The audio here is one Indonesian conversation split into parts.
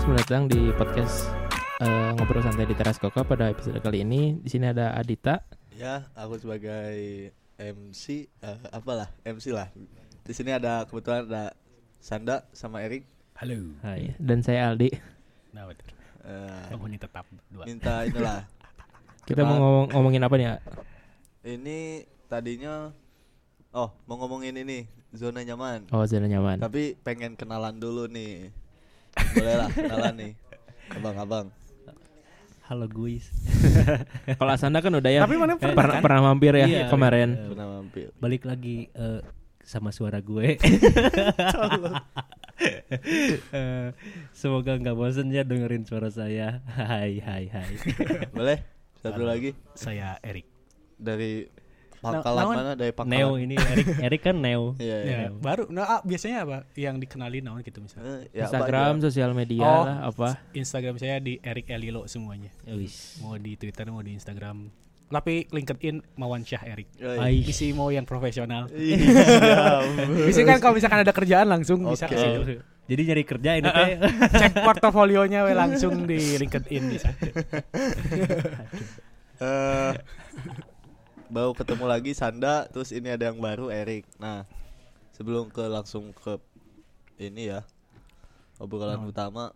selamat datang di podcast eh, ngobrol santai di teras koko pada episode kali ini. Di sini ada Adita. Ya, aku sebagai MC eh, apalah MC lah. Di sini ada kebetulan ada Sanda sama Erik. Halo. Hai. Dan saya Aldi. Nah, betul. Eh, Penghuni tetap dua. minta inilah. Kita mau ngomong, ngomongin apa nih? ya? Ini tadinya oh mau ngomongin ini zona nyaman. Oh, zona nyaman. Tapi pengen kenalan dulu nih. Boleh lah kenalan nih. Abang-abang. Halo guys. Kalau Asanda kan udah ya. Tapi mana eh, pernah pernah, kan? pernah mampir ya Iya, kemarin. iya. Pernah mampir. Balik lagi eh, sama suara gue. Eh, semoga nggak bosen ya dengerin suara saya. Hai hai hai. Boleh? Satu Halo. lagi Saya Erik. dari pangkalan naon? mana? Dari pangkalan. Neo ini Erik Erik kan Neo. Iya, iya. Ya, baru nah ah, biasanya apa yang dikenali naon gitu misalnya. Eh, ya, apa Instagram, aja. sosial media Oh. lah apa. Instagram saya di Erik Elilo semuanya. Wis. Mau di Twitter, mau di Instagram. Tapi LinkedIn Mawan Syah Erik. Isi mau yang profesional. Siap. Bisa kan kalau misalkan ada kerjaan langsung bisa Oke. ke situ. Jadi nyari kerja ini teh. Cek portofolionya we langsung di LinkedIn bisa. eh baru ketemu lagi Sanda terus ini ada yang baru Erik. Nah sebelum ke langsung ke ini ya obrolan utama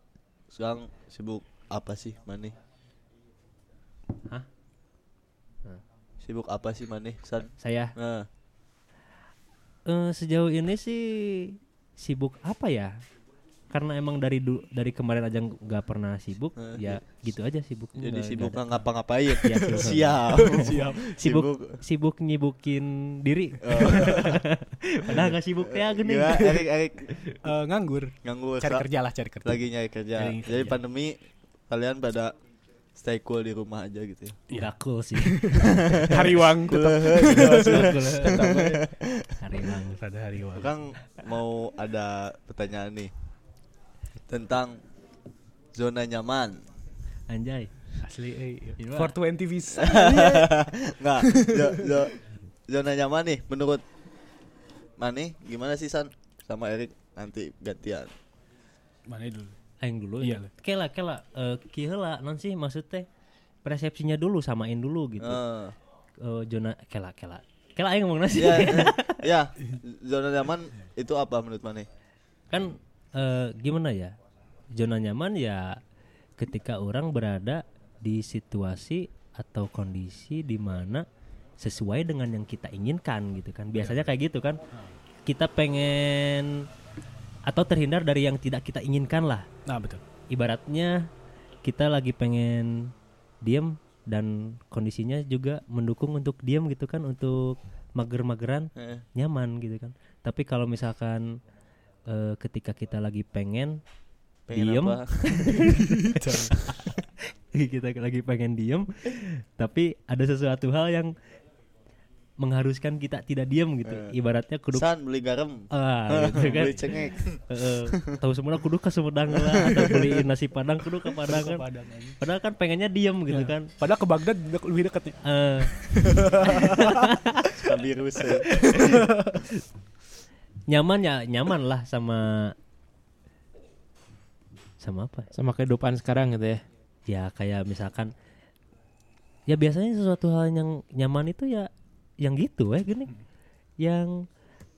sekarang sibuk apa sih Mani? Hah? sibuk apa sih Mani San? Saya? Nah. Eh, sejauh ini sih sibuk apa ya? Karena emang dari du- dari kemarin aja nggak pernah sibuk, Eh, ya gitu aja sibuk. jadi Nggak- sibuk nggak ngapa-ngapain Iya, sibuk. siap Siap. sibuk sibuk nyibukin diri. Oh. Padahal nggak sibuk ya gini. Gimana, Erik Erik Eh, nganggur. nganggur Cari kerja lah, cari kerja. lagi nyari kerja Cari jadi kerja. pandemi kalian pada stay cool di rumah aja gitu ya Nggak cool sih. Hariwang tetap. Nggak cool. Hari bang. Pada hariwang. Orang mau ada pertanyaan nih tentang zona nyaman. Anjay. Asli eh. Gimana? 420 visa. Enggak, zo- zo- zona nyaman nih menurut Mani gimana sih San sama Erik nanti gantian. Mana dulu? Aing dulu Iya ya. lah. Kela kela eh kieu lah non sih maksudnya persepsinya dulu samain dulu gitu. Eh, Eh, zona kela kela. Kela aing ngomong nasi. ya, eh, ya, zona nyaman itu apa menurut Mani? kan eh, gimana ya? Zona nyaman ya ketika orang berada di situasi atau kondisi di mana sesuai dengan yang kita inginkan gitu kan. Biasanya kayak gitu kan. Kita pengen atau terhindar dari yang tidak kita inginkan lah. Nah, betul. ibaratnya kita lagi pengen diem dan kondisinya juga mendukung untuk diem gitu kan untuk mager-mageran Eh, nyaman gitu kan. Tapi kalau misalkan eh, ketika kita lagi pengen pengen Diem. kita lagi pengen diem tapi ada sesuatu hal yang mengharuskan kita tidak diem gitu Eh. ibaratnya kudu San beli garam. ah gitu kan beli cengek. Eh, tahu semua kudu ke Sumedang lah atau beli nasi padang kudu ke Padang kan padahal kan pengennya diem gitu Ya. kan Padahal ke Baghdad dek- lebih dekat nih. Eh, Suka virus. Ya. nyaman ya nyaman lah sama sama apa Sama kehidupan sekarang gitu ya. ya kayak misalkan ya biasanya sesuatu hal yang nyaman itu ya yang gitu eh gini yang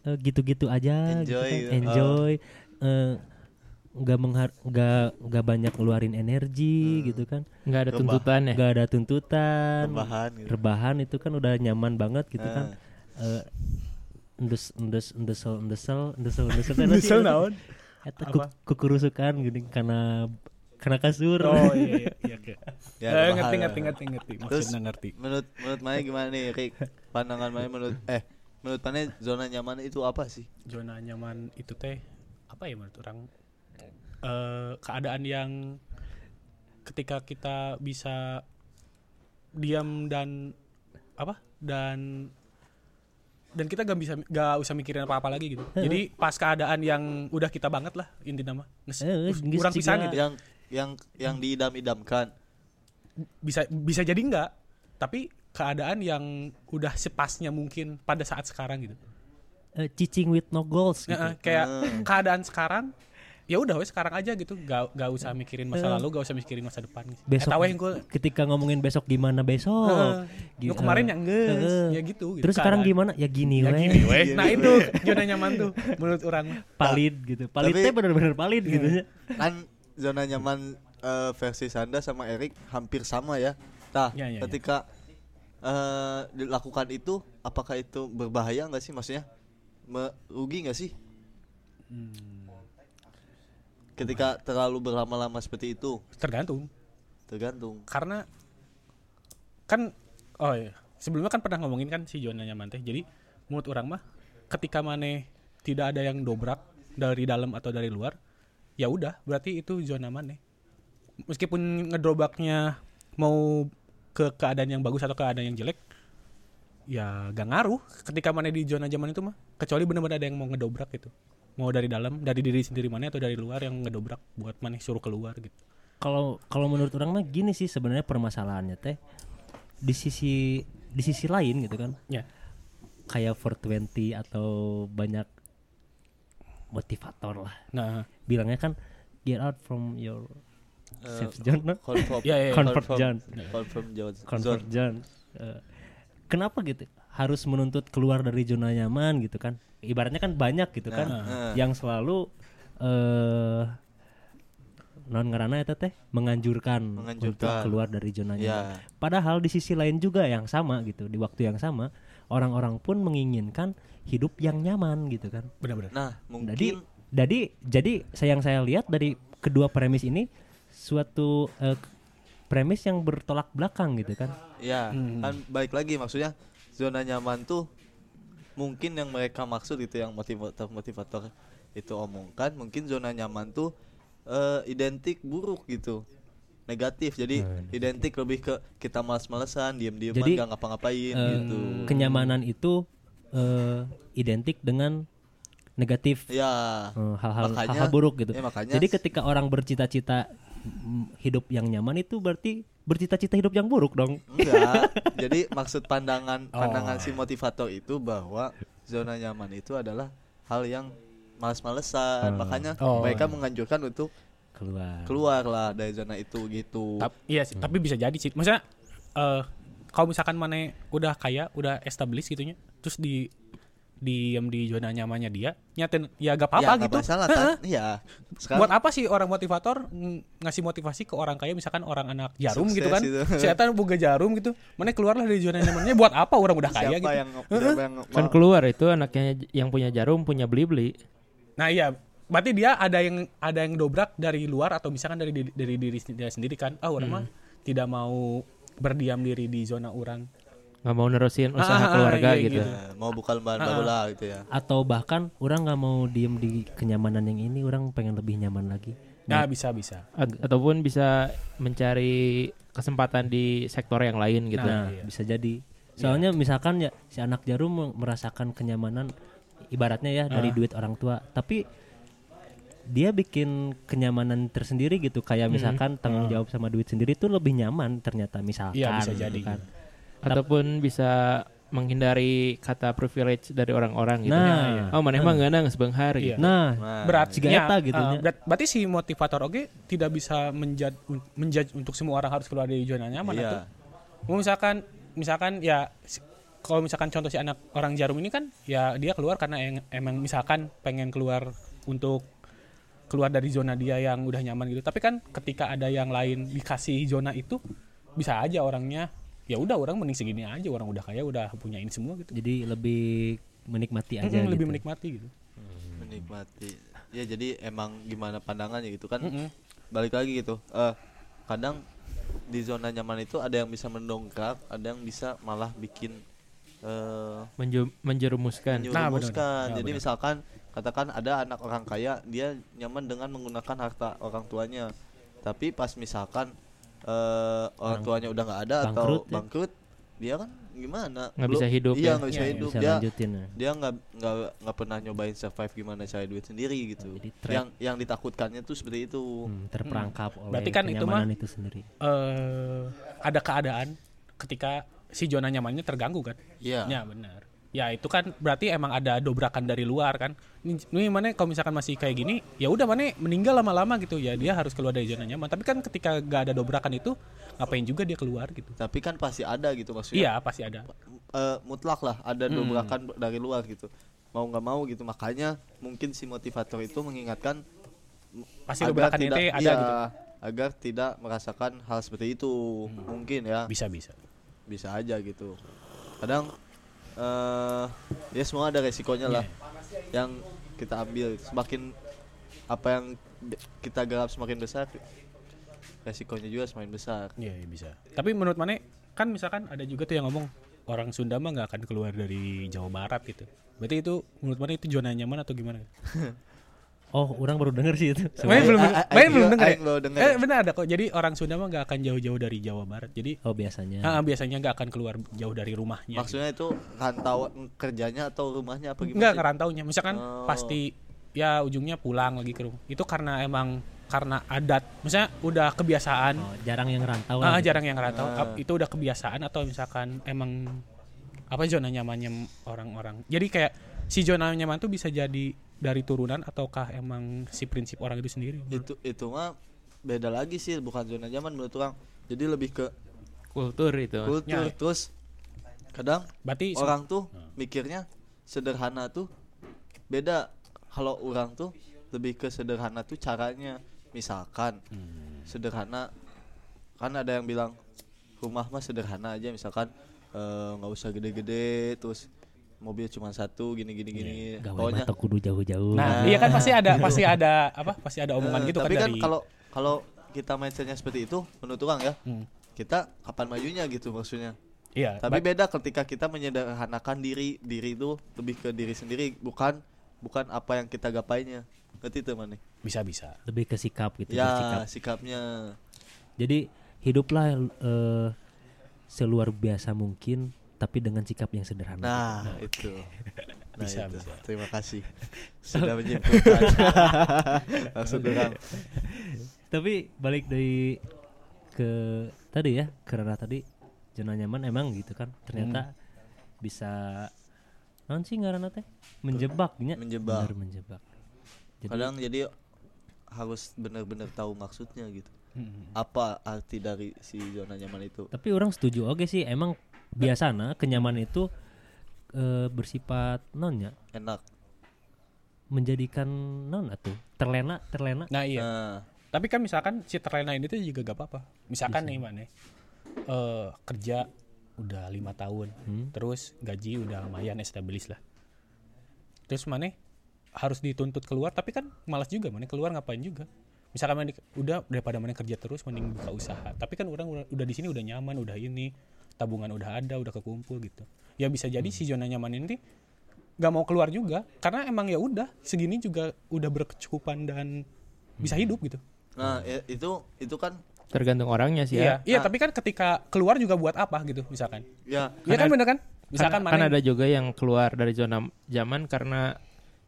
eh, gitu-gitu aja gitu Enjoy kan. gitu. enjoy eh, nggak menghar nggak nggak banyak ngeluarin energi Hmm. gitu kan Nggak ada Rebah. tuntutan ya. nggak ada tuntutan Rebahan gitu. rebahan itu kan udah nyaman banget gitu kan Eh, Eh, endes endes endesel endesel endesel endesel sih? naon? Eta kukurusukan gini karena karena kasur Oh iya iya iya. ya, rebahan. ngerti ngerti ngerti ngerti. Terus Maksudnya ngerti. menurut menurut Maya gimana nih Rick? Pandangan Maya menurut eh menurut Maya zona nyaman itu apa sih? Zona nyaman itu teh apa ya menurut orang eh keadaan yang ketika kita bisa diam dan apa dan dan kita gak bisa gak usah mikirin apa apa lagi gitu jadi pas keadaan yang udah kita banget lah inti nama kurang pisan juga. gitu Yang yang yang diidam-idamkan. bisa bisa jadi enggak tapi keadaan yang udah sepasnya mungkin pada saat sekarang gitu Eh, cicing with no goals gitu. Kayak keadaan sekarang ya udah wes sekarang aja gitu gak, gak usah mikirin masa lalu gak usah mikirin masa depan gitu. besok Eta we hungkul. ketika ngomongin besok gimana besok Heeh. Gi- Nu kemarin eh, yang geus heeh. ya gitu, gitu. terus sekarang gimana ya gini ya weh gini weh nah itu zona nyaman tuh menurut orang palid gitu palid Tapi- teh bener-bener palid gitu ya kan zona nyaman eh, versi Sanda sama Erik hampir sama ya. Nah, Ya, ya, ya. ketika eh, dilakukan itu, apakah itu berbahaya nggak sih? Maksudnya merugi nggak sih? Hmm. Ketika terlalu berlama-lama seperti itu, tergantung. Tergantung. karena kan oh iya sebelumnya kan pernah ngomongin kan si zona nyaman teh jadi menurut orang mah ketika maneh tidak ada yang dobrak dari dalam atau dari luar ya udah berarti itu zona maneh. Meskipun ngedobraknya mau ke keadaan yang bagus atau keadaan yang jelek ya gak ngaruh ketika maneh di zona nyaman itu mah kecuali benar-benar ada yang mau ngedobrak gitu mau dari dalam dari diri sendiri mana atau dari luar yang ngedobrak buat maneh suruh keluar gitu kalau kalau menurut orang mah gini sih sebenarnya permasalahannya teh di sisi di sisi lain gitu kan ya kayak 420 atau banyak motivator lah nah bilangnya kan get out from your Eh, safe zone no? Confirm, Ya, ya, ya. Comfort confirm- zone. confirm zone. comfort zone Eh, kenapa gitu harus menuntut keluar dari zona nyaman gitu kan ibaratnya kan banyak gitu kan Nah. yang selalu eh non ngarana eta teh menganjurkan, Menganjurkan. untuk keluar dari zona Ya. nyaman. Padahal di sisi lain juga yang sama gitu, di waktu yang sama orang-orang pun menginginkan hidup yang nyaman gitu kan. benar-benar Nah, Jadi mungkin jadi jadi saya yang saya lihat dari kedua premis ini suatu eh, premis yang bertolak belakang gitu kan. ya Hmm. kan baik lagi maksudnya zona nyaman tuh mungkin yang mereka maksud itu yang motivator motivator itu omongkan mungkin zona nyaman tuh eh, identik buruk gitu negatif. Jadi identik lebih ke kita malas-malesan diem-dieman Jadi, gak ngapa-ngapain Eh, gitu. Kenyamanan itu eh, identik dengan negatif ya hal-hal Makanya- hal-hal buruk gitu. ya makanya Jadi ketika orang bercita-cita mm, hidup yang nyaman itu berarti bercita-cita hidup yang buruk dong. enggak jadi maksud pandangan Oh. pandangan si motivator itu bahwa zona nyaman itu adalah hal yang males-malesan makanya Oh, mereka menganjurkan untuk Keluar. keluar lah dari zona itu gitu Tap- iya sih, tapi bisa jadi sih. Maksudnya eh kalau misalkan mana udah kaya, udah established gitunya, terus di diam di zona nyamannya dia, nyatin ya gak apa-apa ya, gitu. masalah Heeh. kan iya sekarang Buat apa sih orang motivator ng- ngasih motivasi ke orang kaya misalkan orang anak jarum Sukses gitu kan. itu. Si Eta boga jarum gitu. Mana keluarlah dari zona nyamannya buat apa orang udah kaya siapa gitu. yang yang Kan keluar itu anaknya yang punya jarum punya beli-beli. Nah iya, berarti dia ada yang ada yang dobrak dari luar atau misalkan dari diri- dari diri dia sendiri kan. Ah, orang mah tidak mau berdiam diri di zona orang. Nggak mau nerusin Ah, usaha ah, keluarga iya, gitu. gitu. Ya, mau buka lembaran baru lah gitu ya Atau bahkan orang nggak mau diem di kenyamanan yang ini, orang pengen lebih nyaman lagi. Nah, bisa bisa. Ag- ataupun bisa mencari kesempatan di sektor yang lain gitu. Nah, iya. bisa jadi. Soalnya misalkan ya si anak jarum me- merasakan kenyamanan ibaratnya ya dari duit orang tua, tapi dia bikin kenyamanan tersendiri gitu kayak misalkan tanggung jawab sama duit sendiri tuh lebih nyaman ternyata misalkan Iya, bisa gitu jadi. kan. Ataupun bisa menghindari kata privilege dari orang-orang gitu. Nah, oh mana emang nggak sebenghar Iya. gitu. Nah, Nah, berat Siga eta gitu nya. berarti si motivator oke tidak bisa menjudge menjudge untuk semua orang harus keluar dari zona nyaman Iya. atau Mau misalkan misalkan ya si- kalau misalkan contoh si anak orang jarum ini kan ya dia keluar karena yang- emang misalkan pengen keluar untuk keluar dari zona dia yang udah nyaman gitu tapi kan ketika ada yang lain dikasih zona itu bisa aja orangnya ya udah orang mending segini aja orang udah kaya udah punya ini semua gitu jadi lebih menikmati aja Mm-mm, lebih gitu. menikmati gitu menikmati ya jadi emang gimana pandangannya gitu kan Mm-mm. balik lagi gitu eh kadang di zona nyaman itu ada yang bisa mendongkrak ada yang bisa malah bikin eh Menju- menjerumuskan. Nah, benar. menyerumuskan Nah, jadi benar. misalkan katakan ada anak orang kaya dia nyaman dengan menggunakan harta orang tuanya tapi pas misalkan eh orang tuanya udah nggak ada atau bangkrut ya. bangkrut dia kan gimana Nggak bisa hidup iya ya. nggak bisa iya. hidup bisa dia lanjutin ya. dia nggak nggak nggak pernah nyobain survive gimana cari duit sendiri gitu jadi trap. yang yang ditakutkannya tuh seperti itu Hmm, terperangkap oleh Berarti kan itu mah- itu sendiri. eh ada keadaan ketika si zona nyamannya terganggu kan iya ya benar ya itu kan berarti emang ada dobrakan dari luar kan ini, ini mana kalau misalkan masih kayak gini ya udah mana meninggal lama-lama gitu ya dia harus keluar dari zona nyaman tapi kan ketika gak ada dobrakan itu ngapain juga dia keluar gitu Tapi kan pasti ada gitu maksudnya. iya pasti ada eh, mutlak lah ada Hmm. dobrakan dari luar gitu. Mau nggak mau gitu. Makanya mungkin si motivator itu mengingatkan pasti agar dobrakan tidak itu ada iya, gitu agar tidak merasakan hal seperti itu. Mungkin ya. bisa bisa bisa aja gitu kadang eh ya semua ada resikonya lah Iya. yang kita ambil semakin apa yang kita garap semakin besar resikonya juga semakin besar Iya iya, bisa. Tapi menurut mana kan misalkan ada juga tuh yang ngomong orang Sunda mah nggak akan keluar dari Jawa Barat gitu. Berarti itu menurut mana itu zona nyaman atau gimana? Oh, orang baru denger sih itu. Main belum a- a- main belum denger. ya? denger. Eh benar ada kok. Jadi orang Sunda mah nggak akan jauh-jauh dari Jawa Barat. Jadi Oh, biasanya. ah, biasanya nggak akan keluar jauh dari rumahnya. maksudnya itu rantau kerjanya atau rumahnya apa gimana Enggak sih? ngerantaunya. Misalkan Oh. pasti ya ujungnya pulang lagi ke rumah. Itu karena emang karena adat. Misalnya udah kebiasaan. Oh, jarang yang rantau Ah, gitu. jarang yang ngerantau. Ah. Itu udah kebiasaan atau misalkan emang apa zona nyamannya orang-orang. Jadi kayak si zona nyaman tuh bisa jadi dari turunan ataukah emang si prinsip orang itu sendiri? itu itu mah beda lagi sih bukan zona nyaman menurut orang jadi lebih ke Kultur itu. kultur Ya. terus kadang Berarti orang tuh mikirnya sederhana tuh beda kalau orang tuh lebih ke sederhana tuh caranya misalkan sederhana kan ada yang bilang rumah mah sederhana aja misalkan eh, nggak usah gede-gede terus mobil cuma satu gini gini gini Gawe pokoknya mata kudu jauh-jauh. Nah, iya kan pasti ada pasti ada apa? Pasti ada omongan gitu tapi kan kan dari kalau kalau kita mindsetnya seperti itu menurut orang ya Hmm. kita kapan majunya gitu maksudnya Iya, tapi beda ketika kita menyederhanakan diri diri itu lebih ke diri sendiri bukan bukan apa yang kita gapainya ngerti tuh mana bisa bisa. Lebih ke sikap gitu, ya bersikap. sikapnya Jadi hiduplah eh, seluar biasa mungkin tapi dengan sikap yang sederhana. nah itu nah Bisa, itu. bisa. terima kasih sudah menyimpulkan maksud orang Tapi balik dari ke tadi ya, karena tadi zona nyaman emang gitu kan. Ternyata bisa non sih ngaranna teh menjebaknya. Menjebak. Bener menjebak. Jadi kadang jadi harus benar-benar tahu maksudnya gitu Hmm. apa arti dari si zona nyaman itu tapi orang setuju oke sih emang biasanya kenyamanan itu eh, bersifat nonnya enak menjadikan non atau terlena terlena Nah, iya. nah Tapi kan misalkan si terlena ini tuh juga gak apa-apa. Misalkan nih mana eh kerja udah lima tahun, Hmm. terus gaji udah lumayan established lah. Terus mana harus dituntut keluar, tapi kan malas juga mana keluar ngapain juga. Misalkan mana udah daripada mana kerja terus mending buka usaha. Tapi kan orang udah, udah di sini udah nyaman, udah ini tabungan udah ada, udah kekumpul gitu. Ya bisa jadi si zona nyaman ini nggak mau keluar juga karena emang ya udah segini juga udah berkecukupan dan bisa hidup gitu. nah ya, itu itu kan Tergantung orangnya sih Iya, ya. iya Ah. tapi kan ketika keluar juga buat apa gitu misalkan. ya Iya kan bener kan? Misalkan kan, kan ada juga yang keluar dari zona zaman karena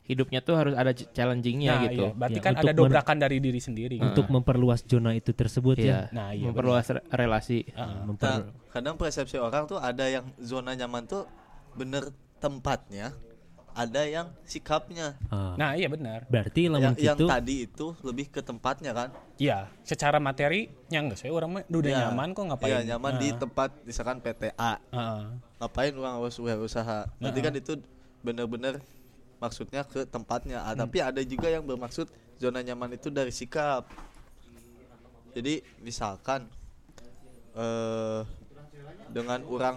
hidupnya tuh harus ada ch- challengingnya nah, gitu. iya, berarti Ya, kan untuk ada dobrakan dari diri sendiri. gitu. untuk memperluas zona itu tersebut Iya. ya Nah, iya, memperluas re- relasi. Heeh. memper Nah, kadang persepsi orang tuh ada yang zona nyaman tuh bener tempatnya, ada yang sikapnya. Ah, Nah, iya benar. berarti lamun Yang, yang gitu tadi itu lebih ke tempatnya kan? Iya, secara materi yang enggak saya orang mah udah Ya, nyaman kok ngapain. Iya, nyaman di Nah, tempat misalkan PTA. heeh. Ngapain orang harus usaha? Nanti Nah. kan itu bener-bener maksudnya ke tempatnya. Ah, Hmm. Tapi ada juga yang bermaksud zona nyaman itu dari sikap. Jadi misalkan eh dengan orang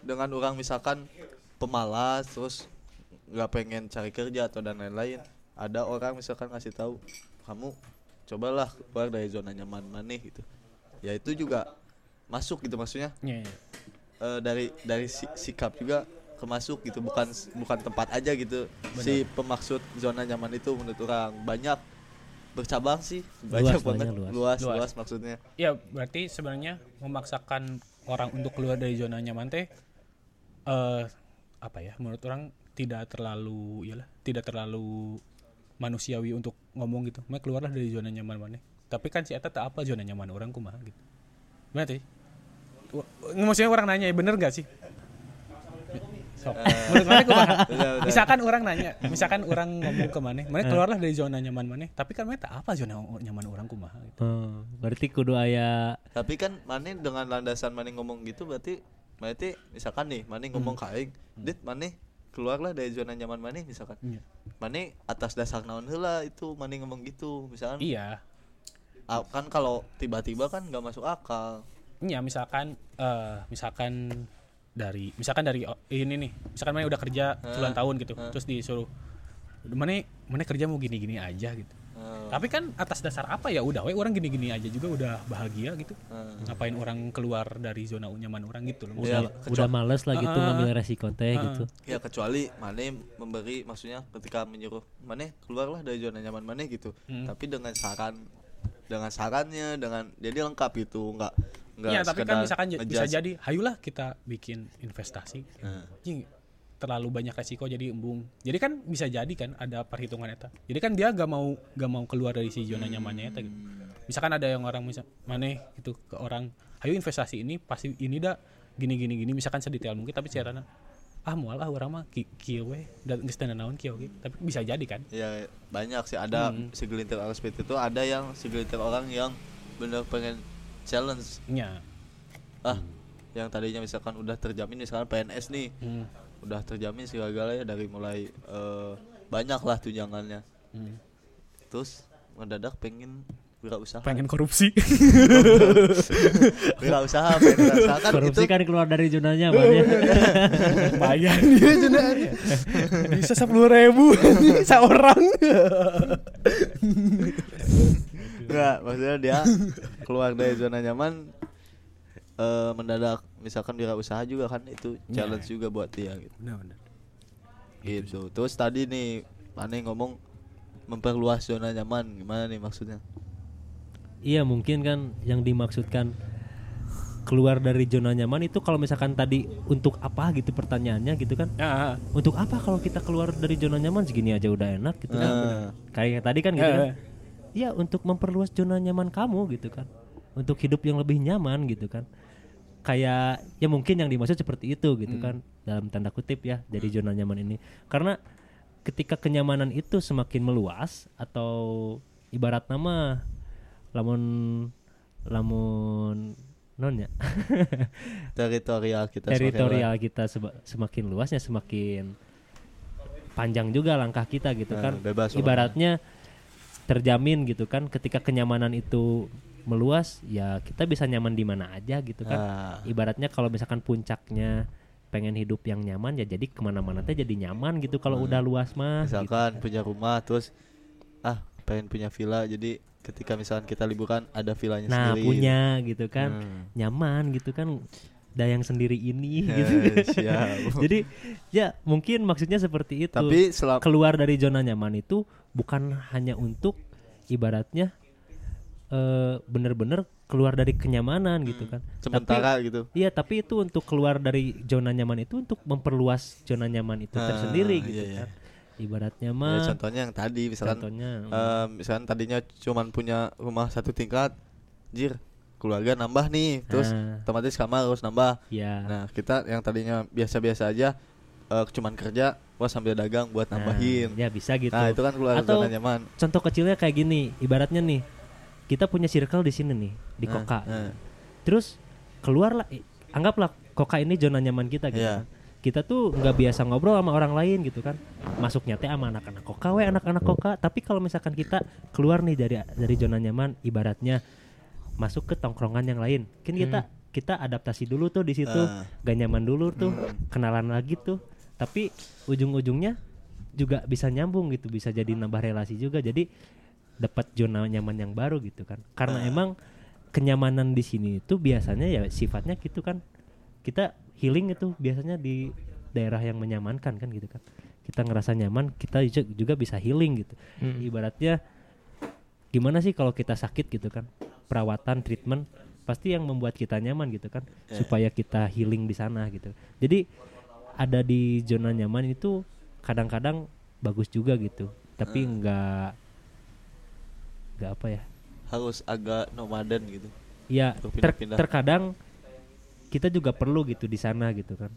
dengan orang misalkan pemalas terus nggak pengen cari kerja atau dan lain-lain ada orang misalkan ngasih tahu kamu cobalah keluar dari zona nyaman maneh gitu ya itu juga masuk gitu maksudnya Iya, iya. eh, dari dari si- sikap juga kemasuk gitu bukan bukan tempat aja gitu si pemaksud zona nyaman itu menurut orang banyak bercabang sih banyak Luas, banget banyak, luas. luas Luas. luas maksudnya Ya, berarti sebenarnya memaksakan orang untuk keluar dari zona nyaman teh eh apa ya? Menurut orang tidak terlalu iyalah, tidak terlalu manusiawi untuk ngomong gitu. Mak keluarlah dari zona nyaman mana. Tapi kan si eta tak apa zona nyaman orang kumaha gitu. Berarti maksudnya orang nanya bener gak sih? Sok. Menurut mana kumaha? Misalkan orang nanya, misalkan orang ngomong ke mana, mana keluarlah dari zona nyaman mana, tapi kan mana tak apa zona nyaman orang kumaha gitu. Oh, berarti kudu aya Tapi kan Mane dengan landasan Mane ngomong gitu berarti berarti misalkan nih Mane ngomong Hmm. ka aing, "Dit, Mane keluarlah dari zona nyaman Mane misalkan." Iya. Mane atas dasar naon heula itu Mane ngomong gitu. Misalkan Iya. ah, kan kalau tiba-tiba kan nggak masuk akal. Iya, misalkan eh misalkan dari misalkan dari oh, ini nih, misalkan mana udah kerja puluhan tahun gitu, terus disuruh mana mana kerja mau gini-gini aja gitu. Eh, Tapi kan atas dasar apa ya udah, we orang gini-gini aja juga udah bahagia gitu. eh. Ngapain orang keluar dari zona nyaman orang gitu loh. Ya, udah, udah males lah gitu Ah, ngambil resiko teh gitu. Ya kecuali Mane memberi maksudnya ketika menyuruh Mane keluarlah dari zona nyaman Mane gitu. Hmm. Tapi dengan saran dengan sarannya dengan jadi lengkap itu nggak nggak Iya, tapi kan misalkan j- bisa ngejudge. jadi, hayulah kita bikin investasi. Jing, terlalu banyak resiko jadi embung. Jadi kan bisa jadi kan ada perhitungan eta. Jadi kan dia gak mau gak mau keluar dari si zona nyamannya eta gitu. Misalkan ada yang orang misal maneh itu ke orang, "Ayo investasi ini pasti ini dah gini gini gini." Misalkan sedetail mungkin tapi caranya ah mual ah orang mah ki- kieu we dan geus teu naon kieu ge. Tapi bisa jadi kan. Ya banyak sih ada Hmm. segelintir orang seperti itu ada yang segelintir orang yang bener pengen challenge Nya. ah yang tadinya misalkan udah terjamin misalkan PNS nih Hmm. udah terjamin segala ya dari mulai eh, banyak lah tunjangannya Hmm. terus mendadak pengen wirausaha Pengen korupsi. wirausaha pengen wirausaha kan Korupsi itu kan keluar dari zona nyaman ya. Lumayan dia sebenarnya. Bisa sepuluh ribu seorang. Enggak maksudnya dia keluar dari zona nyaman eh, mendadak. Misalkan wirausaha juga kan itu challenge juga buat dia gitu. Benar benar. gitu. Terus tadi nih Mane ngomong memperluas zona nyaman. Gimana nih maksudnya? Iya mungkin kan yang dimaksudkan keluar dari zona nyaman itu kalau misalkan tadi untuk apa gitu pertanyaannya gitu kan? Ya, untuk apa kalau kita keluar dari zona nyaman? Segini aja udah enak gitu kan? Eh, kayak tadi kan gitu Eh, kan Iya untuk memperluas zona nyaman kamu gitu kan. Untuk hidup yang lebih nyaman gitu kan. Kayak ya mungkin yang dimaksud seperti itu gitu kan. Dalam tanda kutip ya dari zona nyaman ini. Karena ketika kenyamanan itu semakin meluas atau ibarat nama lamun lamun non ya? Teritorial kita semakin teritorial kita seba- semakin luasnya semakin panjang juga langkah kita gitu Nah, kan. bebas ibaratnya terjamin gitu kan. Ketika kenyamanan itu meluas ya kita bisa nyaman di mana aja gitu kan. Ah. ibaratnya kalau misalkan puncaknya pengen hidup yang nyaman ya jadi ke mana-mana teh jadi nyaman gitu. Kalau udah luas mah gitu. misalkan punya rumah terus ah pengen punya villa. Jadi ketika misalkan kita liburan ada villanya nah sendiri. punya gitu kan. Hmm. nyaman gitu kan. Dayang sendiri ini Eh, gitu. jadi ya mungkin maksudnya seperti itu. Tapi keluar dari zona nyaman itu bukan hanya untuk ibaratnya eh bener-bener keluar dari kenyamanan gitu kan. Sementara tapi, gitu. iya tapi itu untuk keluar dari zona nyaman itu untuk memperluas zona nyaman itu Ah, tersendiri gitu iya, iya. kan. Ibaratnya Ya, mah contohnya yang tadi misalkan contohnya eh, misalkan tadinya cuman punya rumah satu tingkat jir keluarga nambah nih terus Ah. otomatis kamar harus nambah. Ya nah kita yang tadinya biasa-biasa aja eh, cuman kerja wah sambil dagang buat nah, nambahin. ya bisa gitu. Nah itu kan keluar Atau- zona nyaman. contoh kecilnya kayak gini ibaratnya nih kita punya circle di sini nih di Nah, koka. nah. terus keluarlah anggaplah koka ini zona nyaman kita gitu Iya. kan. kita tuh nggak biasa ngobrol sama orang lain gitu kan. Masuknya teh sama anak-anak koka we anak-anak koka. Tapi kalau misalkan kita keluar nih dari dari zona nyaman ibaratnya masuk ke tongkrongan yang lain. Kan kita kita adaptasi dulu tuh di situ. Ah. gak nyaman dulu tuh. Kenalan lagi tuh tapi ujung-ujungnya juga bisa nyambung gitu bisa jadi nambah relasi juga. Jadi dapat zona nyaman yang baru gitu kan. Karena emang kenyamanan di sini itu biasanya ya sifatnya gitu kan. Kita healing itu biasanya di daerah yang menyamankan kan gitu kan. Kita ngerasa nyaman kita ju- juga bisa healing gitu. Ibaratnya gimana sih kalau kita sakit gitu kan? Perawatan treatment pasti yang membuat kita nyaman gitu kan. Supaya kita healing di sana gitu. Jadi ada di zona nyaman itu kadang-kadang bagus juga gitu. Tapi enggak enggak apa ya. Harus agak nomaden gitu. Ya ter- terkadang kita juga perlu gitu di sana gitu kan.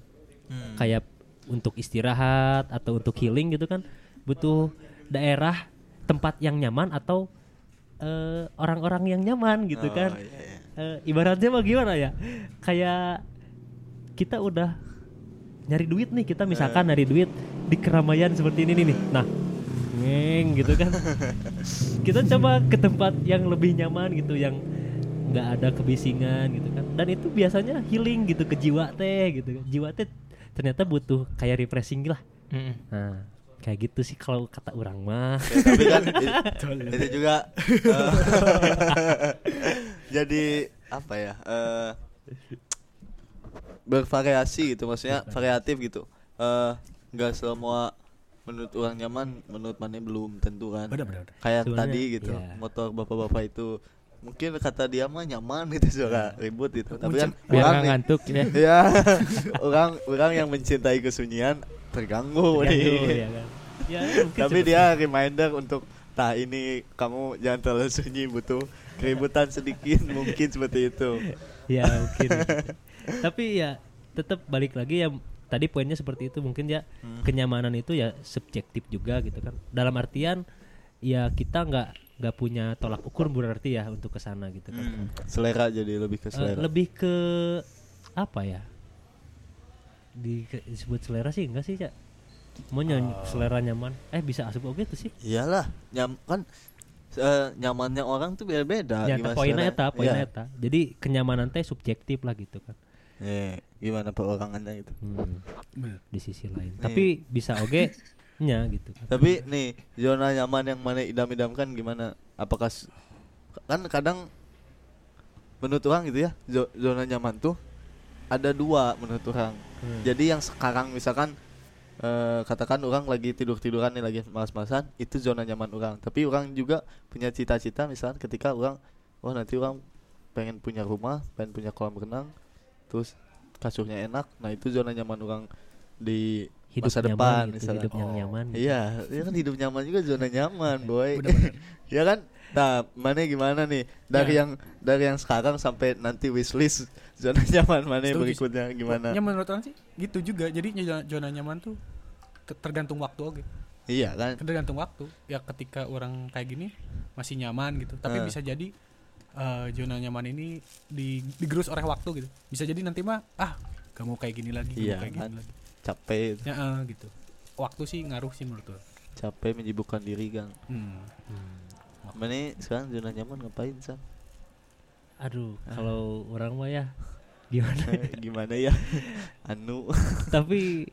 Hmm. kayak untuk istirahat atau untuk healing gitu kan. Butuh daerah tempat yang nyaman atau eh, orang-orang yang nyaman gitu Oh, kan. iya, iya. Eh, ibaratnya mah gimana ya? Kayak kita udah nyari duit nih kita misalkan nyari duit di keramaian seperti ini nih nah ngeng gitu kan. Kita coba ke tempat yang lebih nyaman gitu yang nggak ada kebisingan gitu kan. Dan itu biasanya healing gitu ke jiwa teh gitu kan. Jiwa teh ternyata butuh kayak refreshing lah. Nah kayak gitu sih kalau kata orang mah. Ya, tapi kan i- itu juga eh, jadi apa ya eh, bervariasi gitu maksudnya variatif gitu. Eh nggak semua menurut orang nyaman menurut mana belum tentu kan. Kayak Sebenarnya, tadi gitu iya. motor bapak-bapak itu mungkin kata dia mah nyaman gitu suka ribut gitu. Tapi kan biar orang nih- ngantuk ya. ya orang orang yang mencintai kesunyian terganggu nih. Terganggu, ya kan. Ya, tapi dia reminder untuk nah ini kamu jangan terlalu sunyi butuh keributan sedikit. Mungkin seperti itu. Ya mungkin. Tapi ya tetap balik lagi ya tadi poinnya seperti itu. Mungkin ya Hmm. kenyamanan itu ya subjektif juga gitu kan. Dalam artian ya kita nggak nggak punya tolak ukur berarti ya untuk ke sana gitu kan. Hmm, selera jadi lebih ke Eh, selera. lebih ke apa ya? Di disebut selera sih enggak sih cak? Mau nyanyi selera nyaman. Eh bisa asup oke tuh sih. Iyalah nyam kan eh, nyamannya orang tuh beda-beda nyata gimana poinnya eta poinnya Iya. eta. Jadi kenyamanan teh subjektif lah gitu kan Iya, gimana perorangannya itu Hmm, di sisi lain. Nih. tapi bisa oke nya gitu kan. Tapi nih zona nyaman yang mana idam-idamkan gimana? Apakah kan kadang menurut orang gitu ya zo- zona nyaman tuh ada dua menurut orang. Hmm. jadi yang sekarang misalkan eh, katakan orang lagi tidur tiduran nih lagi malas-malasan itu zona nyaman orang. Tapi orang juga punya cita-cita misalkan ketika orang oh nanti orang pengen punya rumah pengen punya kolam renang terus kasurnya enak nah itu zona nyaman orang di hidup masa nyaman depan gitu, misalnya hidup yang nyaman gitu. Iya, iya kan hidup nyaman juga zona nyaman, boy. Benar-benar. ya kan? Nah, mana gimana nih? Dari Ya. yang dari yang sekarang sampai nanti wishlist zona nyaman mana Setuju. berikutnya gimana? Ya menurut orang sih gitu juga. Jadi zona, zona nyaman tuh tergantung waktu oke. Iya kan? Tergantung waktu. Ya ketika orang kayak gini masih nyaman gitu. Tapi Eh. bisa jadi eh, zona nyaman ini di digerus oleh waktu gitu. Bisa jadi nanti mah ah gak mau kayak gini lagi, gak Iya mau kayak kan? gini lagi. Capek, Ya eh, gitu. Waktu sih ngaruh sih menurut orang. capek menyibukkan diri, Kang. Hmm. Mana sekarang zona nyaman ngapain, San? aduh Ah. kalau orang mah ya gimana gimana ya? anu. tapi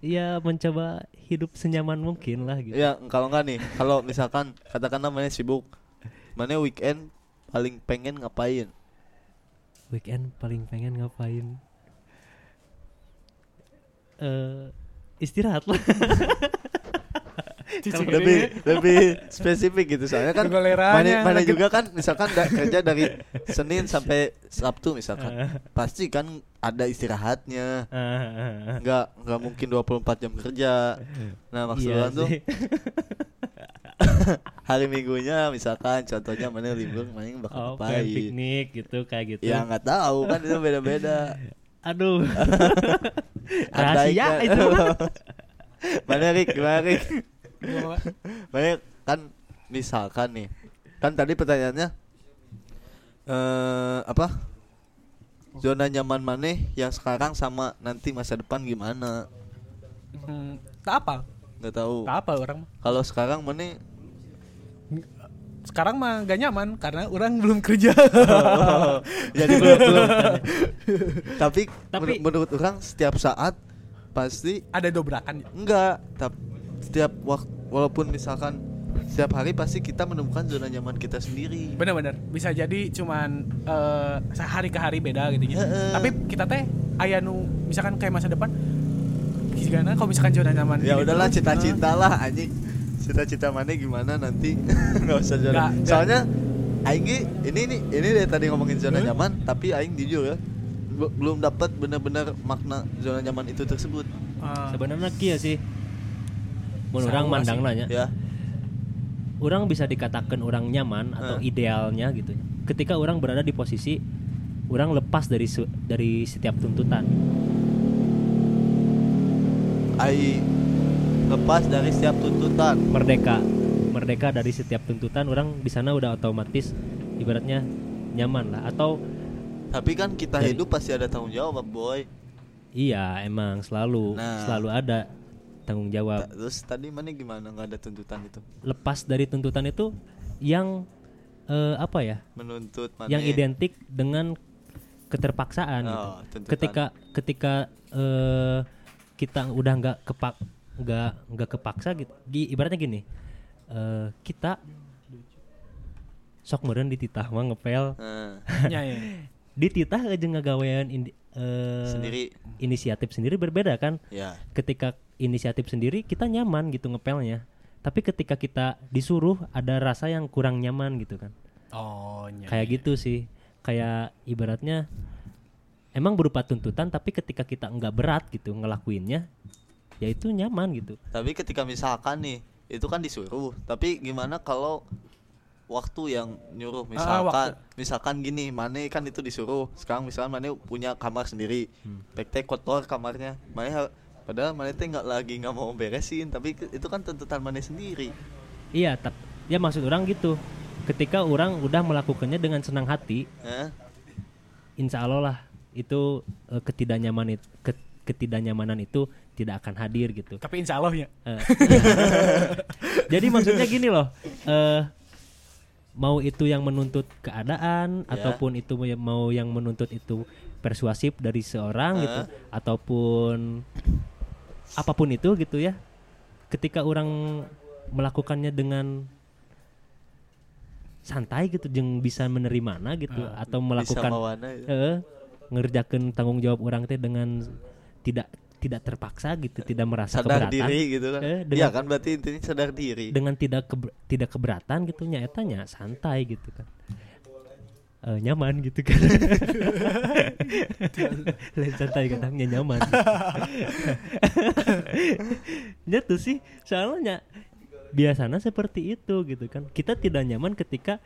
ya mencoba hidup senyaman mungkin lah gitu ya, kalau enggak nih, kalau misalkan katakanlah mana sibuk, mana weekend paling pengen ngapain? weekend paling pengen ngapain? Eh istirahat lah. Kalau lebih lebih spesifik gitu. Soalnya kan mana, mana juga kan misalkan da- kerja dari Senin sampai Sabtu misalkan. Pasti kan ada istirahatnya. Ah, nggak nggak mungkin 24 jam kerja. Nah maksudnya iya tuh. hari minggunya misalkan contohnya mana libur main oh bakal pengen ngapain. piknik gitu kayak gitu. Ya nggak tahu kan itu beda-beda. Aduh. Andai rahasia kan- itu. Mana Rik? Gimana Rik? Banyak kan misalkan nih kan tadi pertanyaannya eh apa? Zona nyaman mana yang sekarang sama nanti masa depan gimana? Hmm, tak apa, nggak tahu apa orang kalau sekarang mana Sekarang mah gak nyaman karena orang belum kerja. jadi belum belum tapi, Tapi- menurut, menurut orang setiap saat pasti Ada dobrakan. enggak tapi setiap waktu walaupun misalkan setiap hari pasti kita menemukan zona nyaman kita sendiri Bener-bener bisa jadi cuman eh hari ke hari beda gitu ya. Heeh. Tapi kita teh aya nu misalkan kayak masa depan gimana? Kalau misalkan zona nyaman ya udahlah cita-cita lah anjing. Cita-cita mana gimana nanti? Nggak usah zona nggak. soalnya aing ge- ini nih ini dari tadi ngomongin zona Hmm? nyaman tapi aing jujur ya be- belum dapat benar-benar makna zona nyaman itu tersebut. Eh, sebenarnya kia sih. Sama orang mandang nanya. Ya. Orang bisa dikatakan orang nyaman atau Eh. idealnya gitu. Ketika orang berada di posisi orang lepas dari dari setiap tuntutan ai lepas dari setiap tuntutan. Merdeka. Merdeka dari setiap tuntutan orang di sana udah otomatis ibaratnya nyaman lah. Atau tapi kan kita Dari- hidup pasti ada tanggung jawab boy. Iya emang selalu Nah. selalu ada tanggung jawab. Terus tadi mana gimana? Nggak ada tuntutan itu? Lepas dari tuntutan itu yang eh, apa ya? Menuntut mana yang identik dengan keterpaksaan gitu. Oh, tuntutan. ketika ketika eh, kita udah nggak kepak nggak nggak kepaksa gitu. Gi- ibaratnya gini eh, kita sok meren dititah mah ngepel. Nah, Ya, ya. dititah aja ngagawean indi- eh, sendiri. inisiatif sendiri berbeda kan? Ya ketika inisiatif sendiri kita nyaman gitu ngepelnya. Tapi ketika kita disuruh ada rasa yang kurang nyaman gitu kan. Oh, ya. kayak gitu sih. Kayak ibaratnya emang berupa tuntutan tapi ketika kita nggak berat gitu ngelakuinnya ya itu nyaman gitu. Tapi ketika misalkan nih itu kan disuruh tapi gimana kalau waktu yang nyuruh? Misalkan misalkan gini Mane kan itu disuruh. Sekarang misalkan Mane punya kamar sendiri tek kotor kamarnya. Mane ha- padahal Mane teh nggak lagi nggak mau beresin tapi itu kan tuntutan Mane sendiri. Iya tap- ya maksud orang gitu. Ketika orang udah melakukannya dengan senang hati Hah? insya Allah lah itu eh, ketidaknyaman it- ke- ketidaknyamanan itu tidak akan hadir gitu Tapi insya Allah ya. Eh, Jadi maksudnya gini loh, eh mau itu yang menuntut keadaan Ya. ataupun itu mau yang menuntut itu persuasif dari seorang gitu ataupun apa pun itu gitu ya. Ketika orang melakukannya dengan santai gitu jeng bisa menerimana gitu atau bisa melakukan mawana ya. eh ngerjakan tanggung jawab orang teh dengan tidak tidak terpaksa gitu, tidak merasa sadar keberatan. diri gitu kan? Eh, iya dengan- kan berarti intinya sadar diri. dengan tidak keber- tidak keberatan gitu nyatanya santai gitu kan. Eh, nyaman gitu kan. Lain santai katanya nyaman. Ya tuh sih soalnya biasanya seperti itu gitu kan. Kita tidak nyaman ketika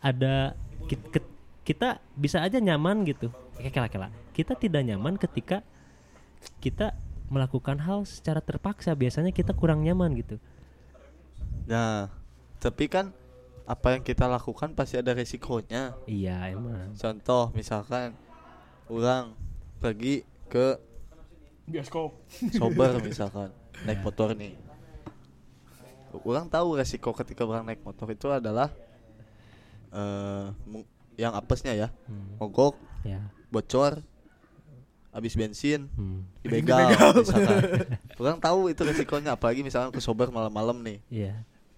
ada ke- kita bisa aja nyaman gitu. Kayak kela-kela kita tidak nyaman ketika kita melakukan hal secara terpaksa. Biasanya kita kurang nyaman gitu. Nah tapi kan apa yang kita lakukan pasti ada resikonya iya emang. Contoh misalkan orang pergi ke Bioskop. sober misalkan naik motor nih. Orang tahu resiko ketika orang naik motor itu adalah eh mu- yang apesnya ya. Hmm. mogok ya. bocor habis bensin hmm. dibegal misalkan. Orang tahu itu resikonya apalagi misalkan ke sober malam-malam nih. Iya.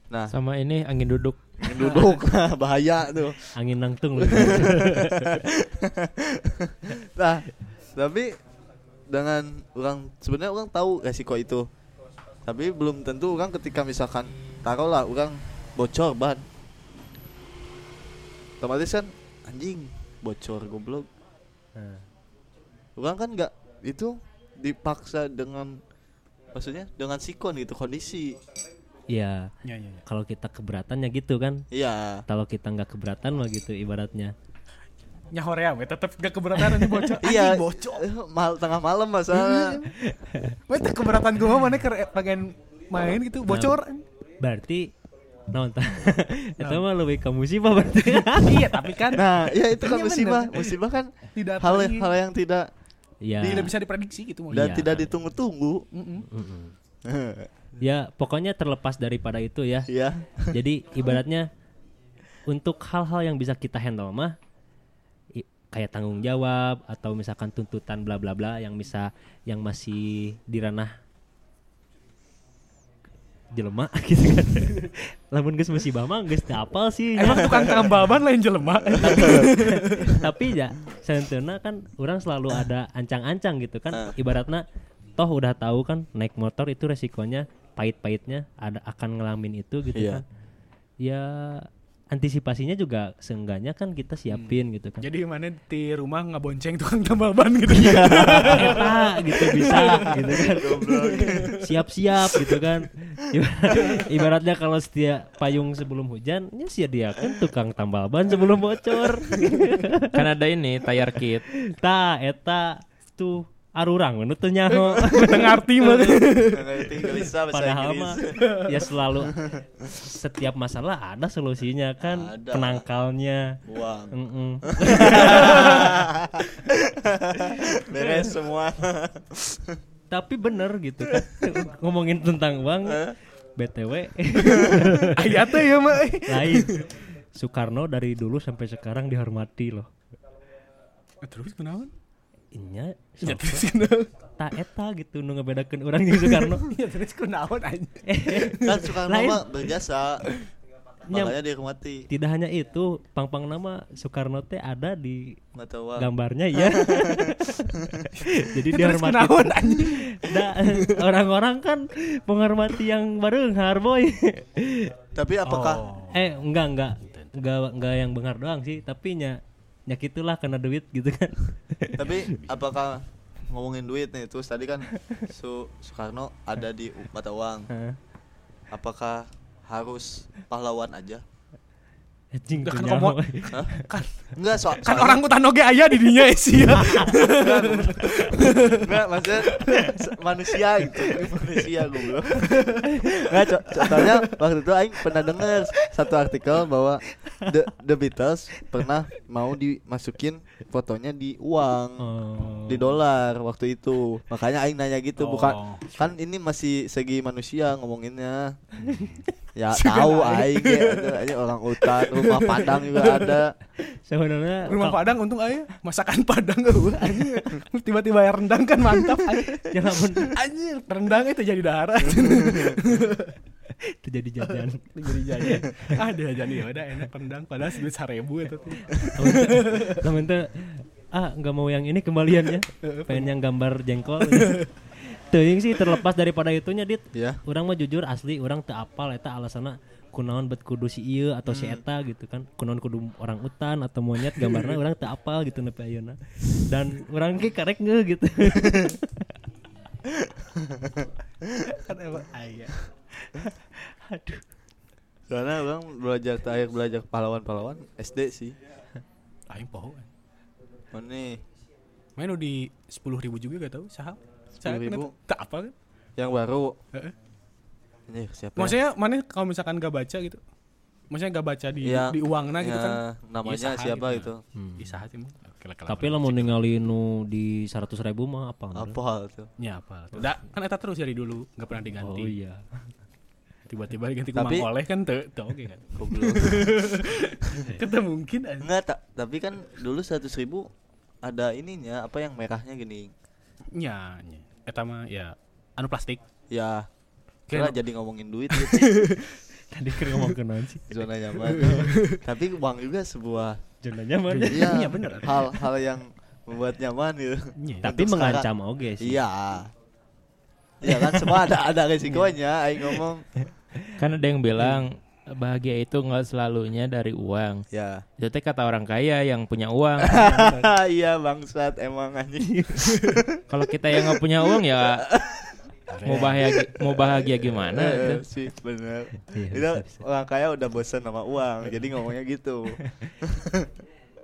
Nah. Sama ini angin duduk. yang duduk bahaya tuh. Angin nangtung. Lu. nah tapi dengan orang sebenarnya orang tahu resiko itu. Tapi belum tentu orang ketika misalkan taruhlah orang bocor ban. Otomatis kan anjing bocor goblok Nah, orang kan nggak itu dipaksa dengan maksudnya dengan sikon gitu kondisi Iya, Ya, ya, ya. kalau kita keberatan ya gitu kan. iya Kalau kita nggak keberatan mah gitu ibaratnya. Nyahorea we tetep gak keberatan nanti bocor. iya bocor. eh, mal tengah malam masalah We teh keberatan gua mana ke pengen main gitu bocor. Berarti naon tah? Eta mah lebih ke musibah berarti. iya, tapi kan nah iya itu kan musibah musibah kan tidak hal lagi- hal yang tidak ya. tidak bisa diprediksi gitu dan Iya. tidak ditunggu-tunggu Mm-mm. Mm-mm. Ya, pokoknya terlepas daripada itu ya. Iya. Jadi ibaratnya untuk hal-hal yang bisa kita handle mah i- kayak tanggung jawab atau misalkan tuntutan bla bla bla yang bisa yang masih di ranah jelema gitu kan. Lamun geus musibah mah geus teu apal sih. Emang tukang tambal ban lain jelema. Tapi ya sebenarnya kan orang selalu ada ancang-ancang gitu kan. Ibaratnya toh udah tahu kan naik motor itu resikonya pahit-pahitnya ada akan ngalamin itu gitu Iya. kan. Ya antisipasinya juga seenggaknya kan kita siapin gitu kan. Jadi mana di rumah nggak bonceng tukang tambal ban gitu. Eta gitu bisa gitu kan. Siap-siap gitu kan. Ibarat- Ibaratnya kalau setia payung sebelum hujan, ya sediakan tukang tambal ban sebelum bocor. kan ada ini tayar kit. Ta eta tuh arurang menurut teu nyaho. ngerti mah Padahal mah ya selalu setiap masalah ada solusinya kan Ada. penangkalnya. Uang. Mm-mm. Beres semua. Tapi bener gitu kan ngomongin tentang uang BTW aya teh ya mah lain. Soekarno dari dulu sampai sekarang dihormati loh. terus kenapa Inya ya terus tak eta gitu nu ngebedakeun urang jeung Soekarno. ya terus kenapa aja Kan Soekarno mah berjasa. Nya- Makanya dihormati. Tidak hanya itu, pang-pang nama Soekarno teh ada di gambarnya ya. Jadi anjing Da, orang-orang kan menghormati yang bareunghar boy. Tapi apakah Oh. eh enggak enggak enggak enggak yang bengar doang sih, tapi nya nya gitulah kena duit gitu kan. tapi apakah ngomongin duit nih terus tadi kan Su Soekarno ada di mata uang. Apakah harus pahlawan aja? Anjing kan komo- Hah? Enggak, so kan orang utan oge aya di dinya sih ya Enggak, maksudnya manusia gitu. Manusia goblok. Enggak, co- contohnya waktu itu aing pernah dengar satu artikel bahwa The, The Beatles pernah mau dimasukin fotonya di uang. Oh. Di dolar waktu itu. Makanya aing nanya gitu, bukan Oh. kan ini masih segi manusia ngomonginnya. Ya tahu aing ya, orang hutan, rumah padang juga ada. Sebenarnya rumah padang untung aya masakan padang tiba-tiba ya rendang kan mantap anjing ya anjing rendang itu jadi daharat itu jadi jajan. jadi jajan. Ah dia jadi ya udah enak rendang. Padahal duit seribu itu tuh. Temen tuh ah nggak mau yang ini kembaliannya, pengen yang gambar jengkol. Teuing sih terlepas daripada itunya dit. Ya. Orang mah jujur asli orang teu apal eta alasanna kunaon bet kudu si ieu atau si eta gitu kan. Kunaon kudu orang utan atau monyet gambarna orang teu apal gitu nepi ayeuna. Dan orang ge karek ngeuh gitu. Kan emang aya aduh Soalnya orang belajar terakhir belajar pahlawan-pahlawan SD sih. aing poho Mana main udah di sepuluh ribu juga gak tahu saham 10.000? tak apa kan yang baru? Heeh. Ini siapa? ya? maksudnya mana kalau misalkan gak baca gitu maksudnya gak baca di Ya, di uangna gitu ya, kan namanya Iya, saha siapa gitu. itu? di saat itu tapi lah mau ningali nu di 100 ribu mah apa Apa hal itu? ya apa tuh Da, kan eta terus dari dulu gak pernah diganti oh iya tiba-tiba diganti ku Tapi- Mang Oleh kan tuh oke kan Goblok. kita mungkin. Enggak, tak. Tapi kan dulu seratus ribu ada ininya apa yang merahnya gini. nya nya eta mah ya anu plastik Ya. Kira- jadi ngomongin duit gitu. tadi kira ngomong ke naon sih zona nyaman. Tapi uang juga sebuah zona nyaman iya, Iya, bener. Hal-hal yang membuat nyaman gitu. Nya. tapi Untuk mengancam oge sih Iya. Iya kan semua ada ada resikonya aing ngomong. Kan ada yang bilang bahagia itu nggak selalunya dari uang. Ya. Itu teh kata orang kaya yang punya uang. iya bangsat emang anjing. Kalau kita yang nggak punya uang ya mau bahagia mau bahagia gimana? Eh, itu. sih bener. Iya, Itu orang kaya udah bosan sama uang, jadi ngomongnya gitu.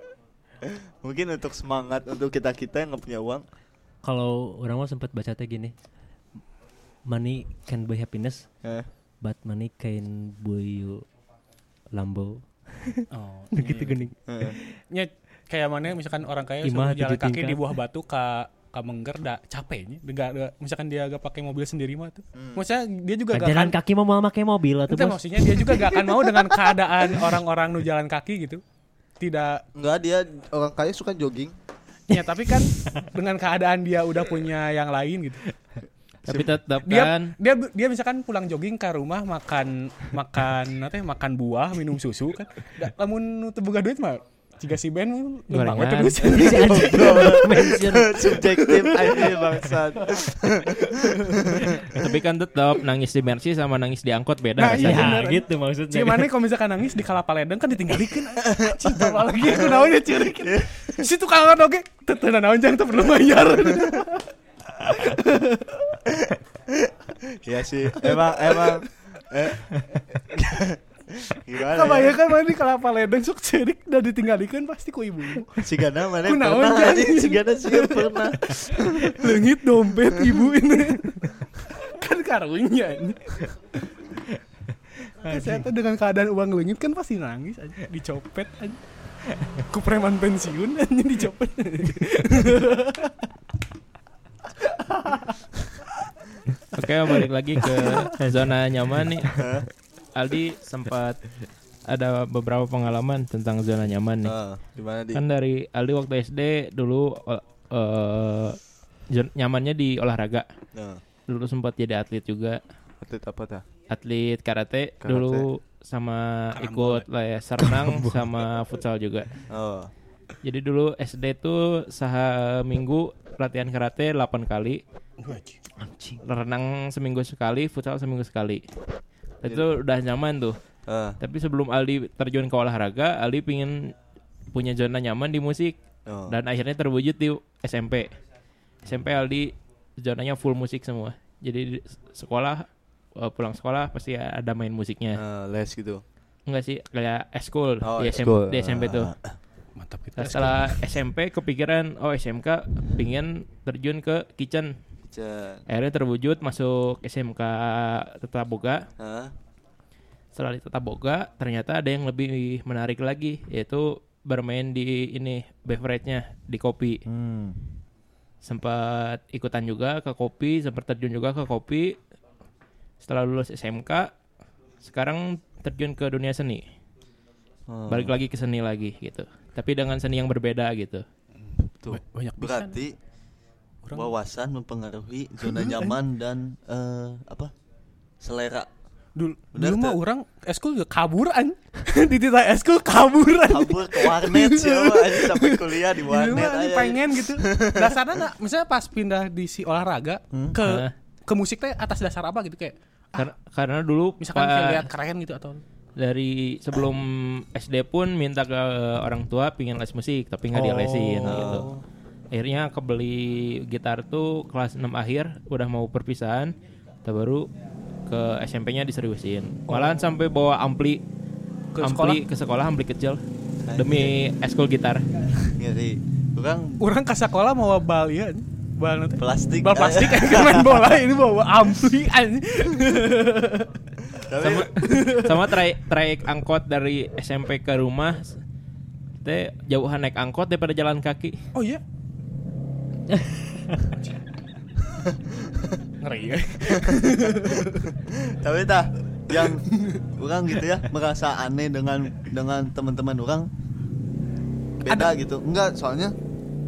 Mungkin untuk semangat untuk kita kita yang nggak punya uang, kalau orang mah sempat baca teh gini money can buy happiness eh, but money can buy you lambo. Oh gitu gini eh. nya kayak mana misalkan orang kaya suruh jalan kaki tingkat. di buah batu ka ka mengger da capeknya Gak, gak- misalkan dia gak pakai mobil sendiri mah tuh. Hmm. maksudnya dia juga gak jalan akan kaki mau mau pakai mobil atau maksudnya dia juga gak akan mau dengan keadaan orang-orang nu jalan kaki gitu. Tidak. Enggak dia orang kaya suka jogging. ya tapi kan dengan keadaan dia udah punya yang lain gitu Tapi tetap dia kan? dia dia misalkan pulang jogging ke rumah makan makan apa ya, makan buah minum susu kan. Teu boga duit mah. Jika si Ben lembang we Gorengan. terus Subjektif aja bangsat. tapi kan tetap nangis di Mercy sama nangis di angkot beda. Nah, iya. rasanya. ya bener. gitu maksudnya. Cik mana kalau misalkan nangis di kalapa ledeng kan ditinggalikeun cinta lagi aku naonnya ceurik si tukang oge teu naon jang teu perlu bayar Iya sih, emang emang eh, Gimana? Kebayangkan mana di kelapa ledeng sok cerik dan ditinggalikeun pasti ku ibu. Si Gana mana pernah Jan? anjing si Gana sih pernah. Leungit dompet ibu ini. kan karunya ini. Kan saya tuh dengan keadaan uang leungit kan pasti nangis aja dicopet aja. Ku preman pensiun aja dicopet. Oke, balik lagi ke zona nyaman nih. Aldi sempat ada beberapa pengalaman tentang zona nyaman nih. Ah, gimana di? Kan dari Aldi waktu SD dulu zon- nyamannya di olahraga. Nah, Dulu sempat jadi atlet juga. atlet apa dah? Atlet karate, Karate. dulu sama ikut lah ya renang sama futsal juga. Oh, Jadi dulu SD tuh saha minggu latihan karate 8 kali, renang seminggu sekali, futsal seminggu sekali. Itu udah nyaman tuh. ah, Tapi sebelum Aldi terjun ke olahraga, Aldi pingin punya zona nyaman di musik oh. dan akhirnya terwujud di SMP. SMP Aldi zonanya full musik semua. Jadi di sekolah eh, pulang sekolah pasti ada main musiknya. Ah, les gitu. Enggak sih kayak eskul Oh, di, SMP, eskul. di SMP tuh. Ah, Mantap Nah, setelah SMP kepikiran oh SMK pingin terjun ke kitchen. Jan. Akhirnya terwujud masuk SMK Tata Boga. Hah? Setelah di Tata Boga ternyata ada yang lebih menarik lagi yaitu bermain di ini beverage-nya di kopi. Hmm. Sempat ikutan juga ke kopi, sempat terjun juga ke kopi. Setelah lulus SMK sekarang terjun ke dunia seni. Oh. Balik lagi ke seni lagi gitu. Tapi dengan seni yang berbeda gitu. Tuh. Banyak pisan. Berarti Orang- wawasan mempengaruhi zona nyaman dan eh, apa? Selera. Dulu, Bener dulu mah orang eskul juga kaburan. di tita eskul kaburan. Kabur ke warnet siapa aja sampai kuliah di Dulu warnet mah ini aja. pengen gitu. Dasarnya nah, misalnya pas pindah di si olahraga ke Hah? ke musik teh atas dasar apa gitu kayak Karena, karena dulu misalkan kayak lihat keren gitu atau dari sebelum SD pun minta ke orang tua pingin les musik tapi nggak dilesin Oh. gitu. Akhirnya kebeli gitar tuh kelas 6 akhir udah mau perpisahan, kita baru ke SMP-nya diseriusin. Malahan sampai bawa ampli Ke ampli ke sekolah ampli kecil demi eskul gitar. Ngeri. Orang orang ke sekolah mau bal ya bal nanti plastik. bal plastik kan main bola ini bawa ampli Sama sama traik traik angkot dari SMP ke rumah teh jauhan naik angkot daripada jalan kaki. oh iya ngeri ya. Tapi tah yang orang gitu ya merasa aneh dengan dengan teman-teman orang beda gitu. Enggak soalnya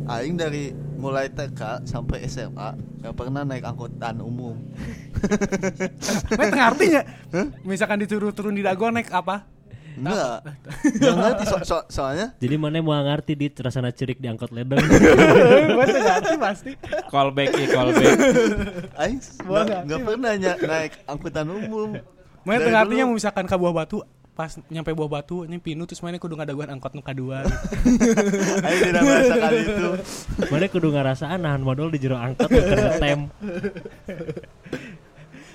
aing dari mulai TK sampai SMA nggak pernah naik angkutan umum. Tapi tengah artinya misalkan disuruh turun di dago naik apa enggak enggak ngerti so- so- soalnya Jadi mana mau ngerti di rasana cerik di angkot ledeng. gue tengah arti pasti Callback ya callback. aing Gua nggak nggak nggak pernah naik angkutan umum Mana tengah artinya misalkan ke buah batu pas nyampe buah batu ini pinu terus mana kudu ngadaguan angkot nu kadua gitu. aing tidak merasa kali itu mana kudu ngarasaan nahan modal di jero angkot tem.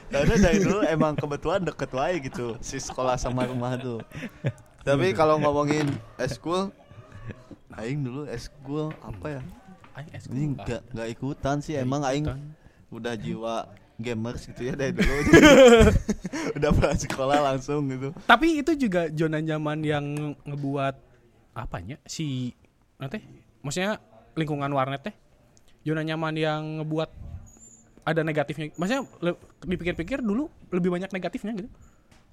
karena dari dulu emang kebetulan deket wae gitu si sekolah sama rumah tuh. Tapi kalau ngomongin eskul aing dulu eskul apa ya? Aing eskul ini apa? nggak nggak ikutan sih emang aing udah jiwa gamers gitu ya dari dulu. Udah pulang sekolah langsung gitu. Tapi itu juga zona nyaman yang ngebuat apanya? Si nanti maksudnya lingkungan warnet teh? Zona nyaman yang ngebuat ada negatifnya. Maksudnya dipikir-pikir dulu lebih banyak negatifnya gitu.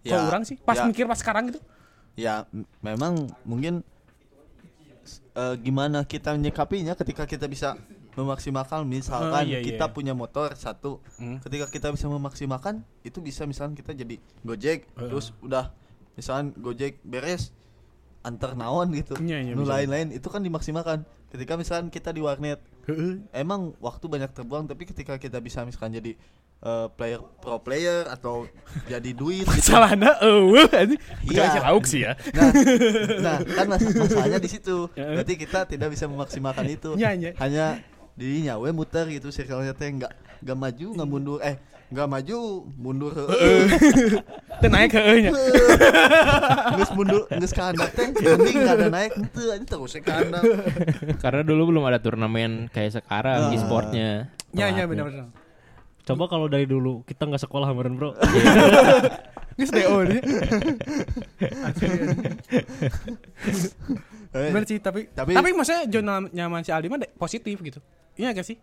Kalau Ya, orang sih pas ya. mikir pas sekarang gitu. ya memang mungkin eh, gimana kita menyikapinya ketika kita bisa memaksimalkan misalkan Oh, iya, iya, kita iya. punya motor satu Hmm. ketika kita bisa memaksimalkan itu bisa misalkan kita jadi gojek Heeh. terus udah misalkan gojek beres antar naon gitu Iya, iya, lain-lain itu kan dimaksimalkan ketika misalkan kita di warnet emang waktu banyak terbuang tapi ketika kita bisa misalkan jadi eh, player pro player atau jadi duit gitu Salahnya eueuh anjing. Iya. Lauk sih ya. Nah, nah kan mas masalahnya di situ. Berarti kita tidak bisa memaksimalkan itu. Iya, iya. Hanya dirinya we muter gitu circle-nya teh enggak enggak maju, enggak mundur. Eh, nggak maju mundur heeh Teu naik heeh nya. geus mundur geus ka handap teh mending nggak ada naik henteu anjing terus ke handap Karena dulu belum ada turnamen kayak sekarang Ah. e-sportnya. Ya ya benar benar. Coba kalau dari dulu kita nggak sekolah kemarin bro. Geus DO. Eh, Bener sih tapi Tapi- tapi maksudnya zona nyaman si Aldi mah positif gitu. Iya gak sih?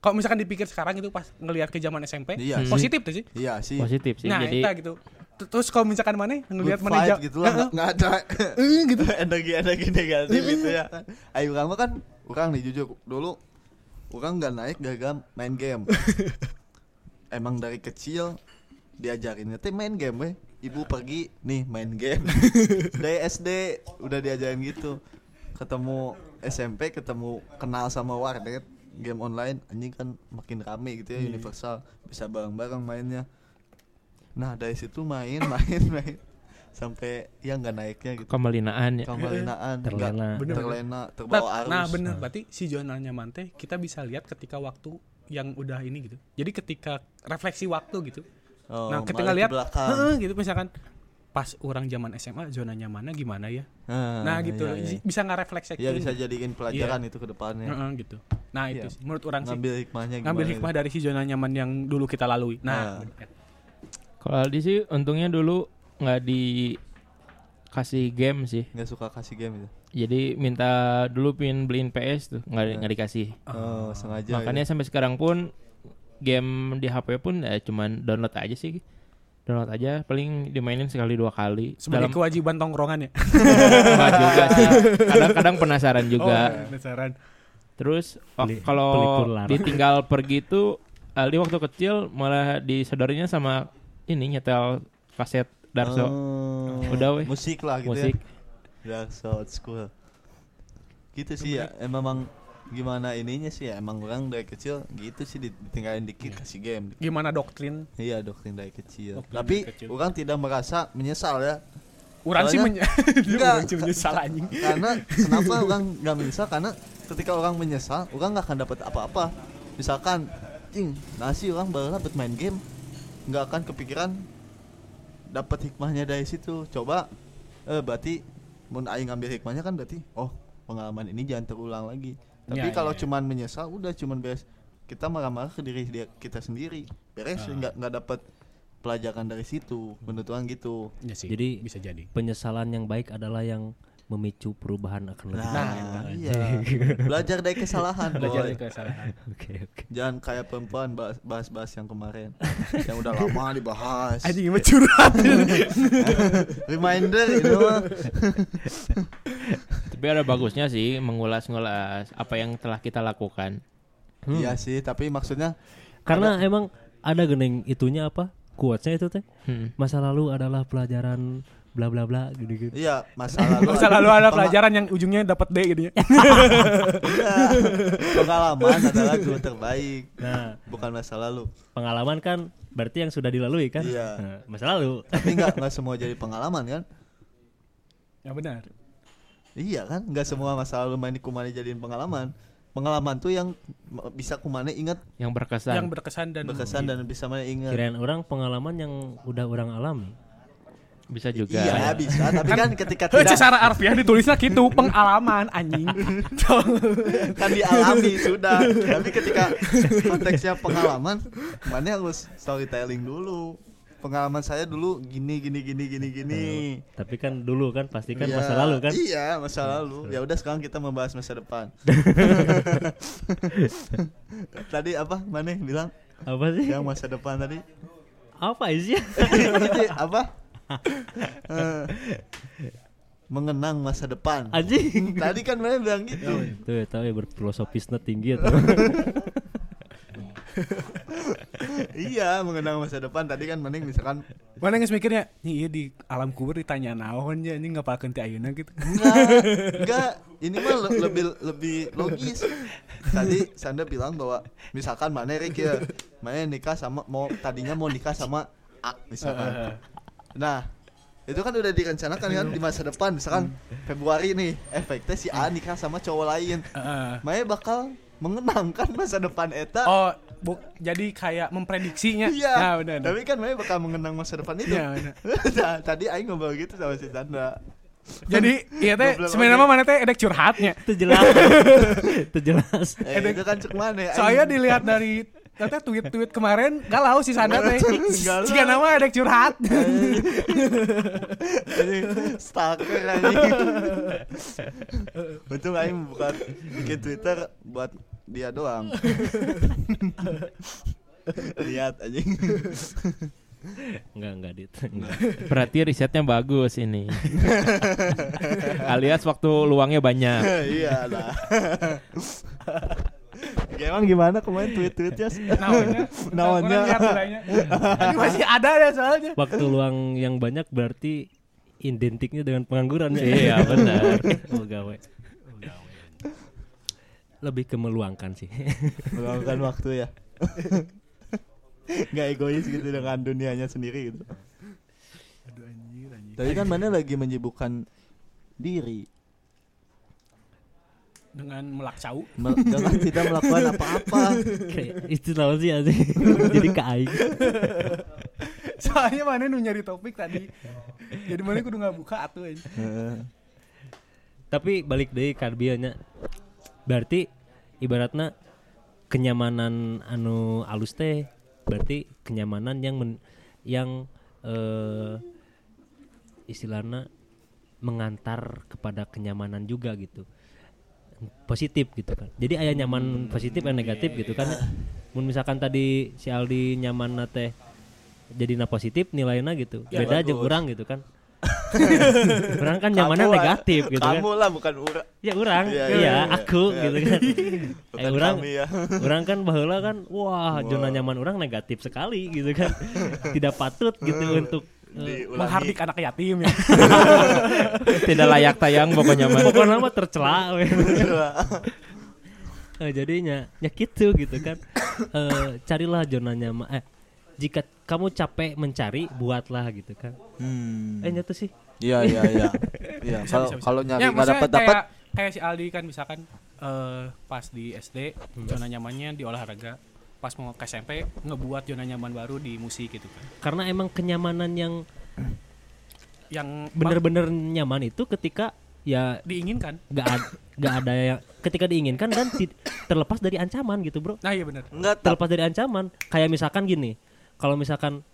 Kalau misalkan dipikir sekarang itu pas ngelihat ke zaman SMP, Iya sih. positif tuh sih. iya sih. Positif sih. Nah, Jadi gitu. Terus kalau misalkan mana ngelihat mana vibe ja- gitu lah nggak- ada gitu. energi energi negatif itu ya. Kan ayo kamu kan orang nih jujur. Dulu orang nggak naik gara main game. Emang dari kecil diajarinnya teh main game weh. Ibu pergi nih main game. Dari SD udah diajarin gitu. Ketemu SMP ketemu kenal sama warnet game online anjing kan makin rame gitu ya universal bisa bareng-bareng mainnya nah dari situ main main main sampai ya nggak naiknya gitu kemelinaan ya. kemalinaan Terlena. Bener, terlena Nah, terbawa arus nah bener berarti si zona nyaman teh kita bisa lihat ketika waktu yang udah ini gitu. Jadi ketika refleksi waktu gitu. Oh, nah, ketika ke lihat belakang. gitu misalkan pas orang zaman SMA zona nyamannya gimana ya? nah, Nah, gitu. iya, iya. Bisa nggak refleksi ya bisa jadiin pelajaran itu ke depannya gitu. Nah, itu Iya. sih menurut orang sih ngambil hikmahnya ngambil gimana hikmah dari si zona nyaman yang dulu kita lalui. Nah, Kalau Aldi sih untungnya dulu nggak dikasih game sih. nggak suka kasih game itu Jadi minta dulu pin beliin PS tuh nggak nggak dikasih. oh, sengaja Makanya sampai sekarang pun game di HP pun ya cuman download aja sih. Download aja paling dimainin sekali dua kali. sebagai Dalam kewajiban tongkrongan ya. Enggak juga sih. Kadang-kadang penasaran juga. Oh, penasaran. Terus oh, kalau ditinggal pergi tuh Aldi waktu kecil malah disodorinya sama ini nyetel kaset Darso. Oh, Udah, weh. musik lah gitu musik. ya Darso old school gitu sih ya emang gimana ininya sih ya? Emang orang dari kecil gitu sih ditinggalin dikit kasih game. Gimana doktrin? iya doktrin dari kecil. Doktrin tapi dari kecil. orang tidak merasa menyesal ya. Orang sih menye- Enggak. Menyesal anjing. karena kenapa orang nggak menyesal? Karena ketika orang menyesal orang nggak akan dapat apa-apa. Misalkan cing nasi orang baru dapat main game nggak akan kepikiran dapat hikmahnya dari situ. Coba eh berarti mau aing ngambil hikmahnya kan berarti oh pengalaman ini jangan terulang lagi tapi Ya, kalau ya, ya. cuman menyesal udah cuman beres kita marah-marah ke diri dia kita sendiri beres Ah. nggak nggak dapat pelajaran dari situ menurut orang gitu Ya sih, Jadi- bisa jadi. Penyesalan yang baik adalah yang memicu perubahan akan lebih nah, baik. iya belajar dari kesalahan Belajar boy. dari kesalahan. Oke oke. Jangan kayak perempuan bahas- bahas-bahas yang kemarin Yang udah lama dibahas Anjing mah curhat. Reminder itu mah Tapi ada bagusnya sih mengulas-ngulas apa yang telah kita lakukan. Iya sih tapi maksudnya Karena emang ada gening itunya apa? Quotesnya itu teh. Hmm. Masa lalu adalah pelajaran bla bla bla gitu gitu. Iya masa lalu Masa lalu ada pelajaran yang ujungnya dapat D gitu ya. Iya. Pengalaman adalah guru terbaik Nah, Bukan masa lalu pengalaman kan berarti yang sudah dilalui kan? Iya. Nah, masa lalu. Tapi nggak nggak semua jadi pengalaman kan Ya benar. Iya kan nggak semua masa lalu main di kumane jadiin pengalaman Pengalaman tuh yang bisa kumane ingat Yang berkesan. Yang berkesan dan Berkesan dan bisa mana ingat Kirain orang pengalaman yang udah orang alami. Bisa juga. Iya bisa Tapi kan ketika Heuh, tidak secara harfiah ditulisnya gitu pengalaman anjing. kan dialami sudah tapi ketika konteksnya pengalaman mana harus storytelling dulu pengalaman saya dulu gini gini gini gini gini Tapi kan dulu kan pasti kan Iya, masa lalu kan? iya masa lalu ya udah sekarang kita membahas masa depan tadi apa mana bilang Apa sih? yang masa depan tadi Apa sih? Apa Mengenang masa depan Anjing. tadi kan mana bilang gitu Tuh ya tahu ya berfilosofisnya tinggi atau iya mengenang masa depan tadi kan mending misalkan Mana yang mikirnya, nih iya di alam kubur ditanya naon ya, ini nggak pakai ti ayeuna gitu. Enggak, enggak. Ini mah le- lebih lebih logis. Tadi Sanda bilang bahwa misalkan mana Rick ya, mana nikah sama mau tadinya mau nikah sama A misalkan. Nah, itu kan udah direncanakan kan di masa depan misalkan Februari nih efeknya si A nikah sama cowok lain. Heeh. Mana bakal mengenangkan masa depan eta Oh, Buk, jadi kayak memprediksinya. Iya. Nah, benar. Tapi kan Maya bakal mengenang masa depan itu. Iya. Nah, Tadi Aing ngobrol gitu sama si Sandra. Jadi iya teh sebenarnya mana teh edek curhatnya. Itu jelas. itu jelas. Eh, itu kan cek mana? Saya dilihat dari Tete tweet-tweet kemarin galau si Sanda teh. Jika nama edek curhat. Ini stalker anjing. Untung Aing bukan bikin Twitter buat dia doang. Lihat anjing. Enggak enggak dit. Enggak. Berarti risetnya bagus ini. Alias waktu luangnya banyak. Iya lah. Emang gimana kemarin tweet-tweetnya? Namanya. Namanya. Orang lihat nilainya. Ini masih ada ya soalnya. Waktu luang yang banyak berarti identiknya dengan pengangguran ya. Iya, benar. Oh, gawe. Lebih ke meluangkan sih. Meluangkan waktu ya. Gak egois gitu dengan dunianya sendiri gitu. Aduh anjir anjir. Tapi kan mana lagi menyibukkan diri Dengan melakcau. Mel- dengan tidak melakukan apa-apa. Itu tahu sih anjing. Jadi ke aing. Soalnya mana nu nyari topik tadi. Jadi mana kudu nggak buka atuh. Tapi balik deh karbianya. Berarti ibaratnya kenyamanan anu alus teh berarti kenyamanan yang men, yang eh istilahnya mengantar kepada kenyamanan juga gitu positif gitu kan. Jadi ayah nyaman positif dan negatif gitu kan. Mun misalkan tadi si Aldi nyaman teh jadi na positif nilainya gitu. Ya, beda aja kurang gitu kan. Orang kan nyamannya Kamu, negatif gitu kan. Kamu lah bukan ura. ya orang Iya, iya, iya, iya. aku gitu kan. Bukan eh, orang ya. orang kan bahula kan wah zona nyaman orang negatif sekali gitu kan. Tidak patut gitu untuk eh, Diulangi. Menghardik anak yatim ya. Tidak layak tayang pokoknya mah. pokoknya mah tercela we. Eh, jadinya ya gitu gitu kan Eh, carilah zona nyaman eh jika kamu capek mencari buatlah gitu kan Hmm. eh nyatu sih Iya iya iya. Iya, kalau kalau nyari Ya, nggak maksudnya dapat dapat kayak kayak si Aldi kan misalkan eh pas di SD Hmm. zona nyamannya di olahraga pas mau ke SMP ngebuat zona nyaman baru di musik gitu kan karena emang kenyamanan yang yang bener-bener nyaman itu ketika ya diinginkan gak ada gak ada yang ketika diinginkan dan ti- terlepas dari ancaman gitu bro nah iya benar enggak tapi terlepas dari ancaman kayak misalkan gini kalau misalkan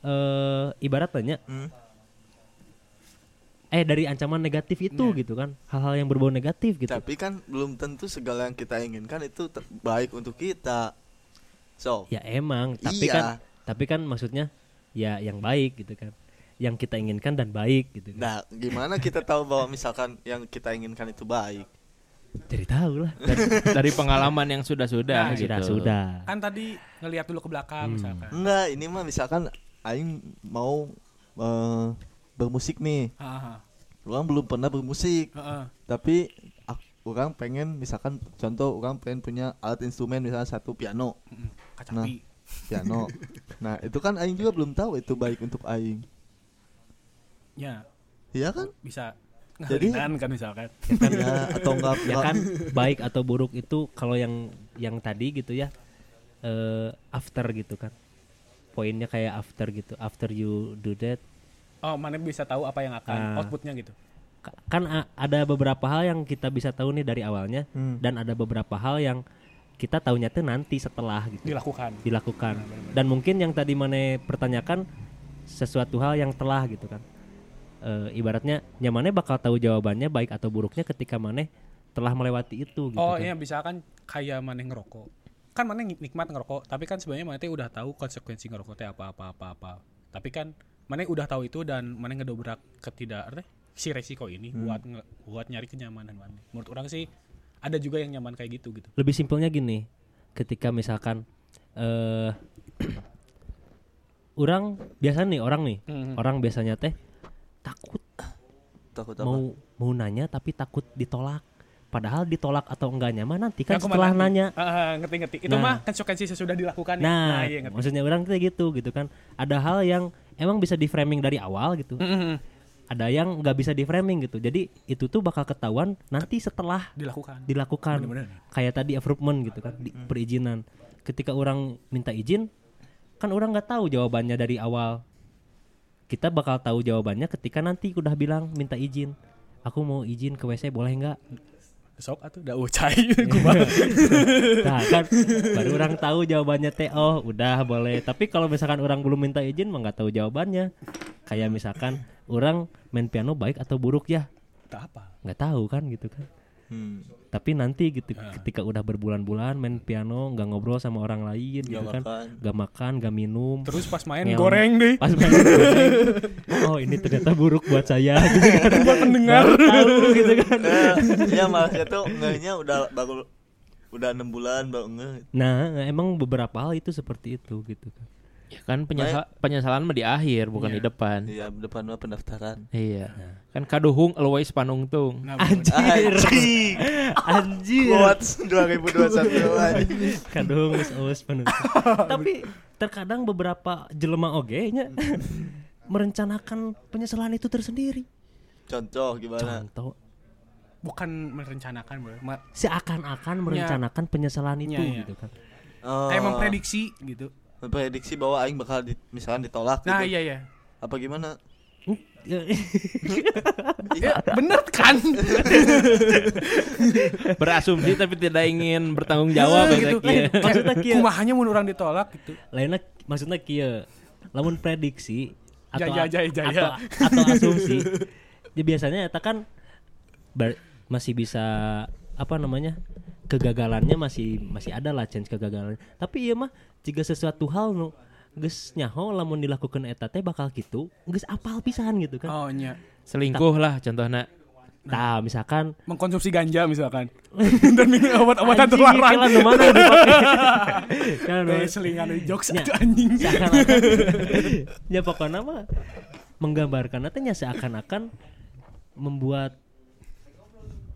eh ibarat tanya Hmm. eh dari ancaman negatif itu Iya. gitu kan hal-hal yang berbau negatif gitu tapi kan belum tentu segala yang kita inginkan itu baik untuk kita. So, ya emang tapi Iya. kan tapi kan maksudnya ya yang baik gitu kan yang kita inginkan dan baik gitu kan. nah gimana kita tahu bahwa misalkan yang kita inginkan itu baik? jadi tahu lah Dari, dari pengalaman yang sudah-sudah Nah, gitu. sudah sudah kan tadi ngelihat dulu ke belakang Hmm. misalkan Enggak, ini mah misalkan aing mau eh, bermusik nih. Heeh. Orang belum pernah bermusik, Heeh. tapi ak- orang pengen misalkan contoh orang pengen punya alat instrumen misalnya satu piano. Kacapi. piano. nah, itu kan aing juga belum tahu itu baik untuk aing. Ya, Iya kan? bisa Jadi- ngeherinan kan misalkan. ya atau enggak ya kan baik atau buruk itu kalau yang yang tadi gitu ya eh after gitu kan poinnya kayak after gitu after you do that Oh, mana bisa tahu apa yang akan Ah. outputnya gitu. ka- kan ada beberapa hal yang kita bisa tahu nih dari awalnya Hmm. dan ada beberapa hal yang kita tahunya tuh nanti setelah gitu Dilakukan. dilakukan dan mungkin yang tadi mana pertanyakan sesuatu hal yang telah gitu kan Eh, ibaratnya nyamannya bakal tahu jawabannya baik atau buruknya ketika mana telah melewati itu gitu oh, kan. iya bisa kan kayak mana ngerokok. Kan mana nik- nikmat ngerokok, tapi kan sebenarnya mana udah tahu konsekuensi ngerokok teh apa apa apa apa. Tapi kan mana udah tahu itu dan mana ngedobrak ketidak si resiko ini buat nge- buat nyari kenyamanan mana. Menurut orang sih ada juga yang nyaman kayak gitu gitu. lebih simpelnya gini ketika misalkan eh orang biasa nih orang nih Mhm. orang biasanya teh takut takut apa? mau mau nanya tapi takut ditolak padahal ditolak atau enggaknya mah nanti kan Yang setelah nanya nih? Ah, ah, ngerti ngerti. Itu Nah. mah konsekuensi sesudah dilakukan ya. nah, iya ngerti. maksudnya orang kayak gitu gitu kan ada hal yang emang bisa di framing dari awal gitu Mhm. Ada yang nggak bisa di framing gitu. Jadi itu tuh bakal ketahuan nanti setelah Dilakukan. dilakukan. Bener-bener. kayak tadi approval gitu kan di, perizinan. Ketika orang minta izin kan orang nggak tahu jawabannya dari awal. Kita bakal tahu jawabannya ketika nanti udah bilang minta izin. Aku mau izin ke WC boleh nggak? Sok atuh da ucai. Kumaha nah kan baru orang tahu jawabannya teh oh udah boleh. Tapi kalau misalkan orang belum minta izin mah nggak tahu jawabannya. Kayak misalkan orang main piano baik atau buruk ya? Tak apa. Nggak tahu kan gitu kan. Hmm. tapi nanti gitu Ah. ketika udah berbulan-bulan main piano nggak ngobrol sama orang lain gitu Nggak kan. makan. nggak makan nggak minum. Terus pas main Ngeong. goreng deh. Pas main goreng, oh ini ternyata buruk buat saya gitu kan. Buat pendengar. tahu gitu kan. Eh, ya malah tuh ngehnya udah baru udah enam bulan baru ngeh. Nah emang beberapa hal itu seperti itu gitu kan Ya kan penyesal penyesalan mah di akhir bukan Iya. di depan. Iya depan mah pendaftaran. Iya. Kan kaduhung always panungtung. Nah, anjir Anjing. Anjir Quotes 2021 anjing. kadung geus aus penuh tapi terkadang beberapa jelema oge nya merencanakan penyesalan itu tersendiri. Contoh gimana? contoh. Bukan merencanakan bro. Ma- seakan-akan merencanakan penyesalan itu Iya, iya. gitu kan. Oh, kayak memprediksi gitu memprediksi bahwa aing bakal di, misalkan ditolak nah gitu. iya iya Apa gimana? ya, bener kan Berasumsi tapi tidak ingin bertanggung jawab gitu gitu. maksudnya kieu kumahanya mun orang ditolak gitu lainnya maksudnya kieu lamun prediksi atau Jaya, jaya, jaya. atau atau asumsi ya biasanya eta kan masih bisa apa namanya kegagalannya masih masih ada lah chance kegagalan. Tapi iya mah jika sesuatu hal nu geus nyaho lamun dilakukan eta teh bakal gitu geus apal pisan gitu kan. Oh nya Selingkuh lah contohnya. Tah misalkan mengkonsumsi ganja misalkan. Dan minum obat-obatan terlarang. nu mana dipakai kan Eh, selingan jokes itu anjing. Ya pokoknya mah menggambarkan nya seakan-akan membuat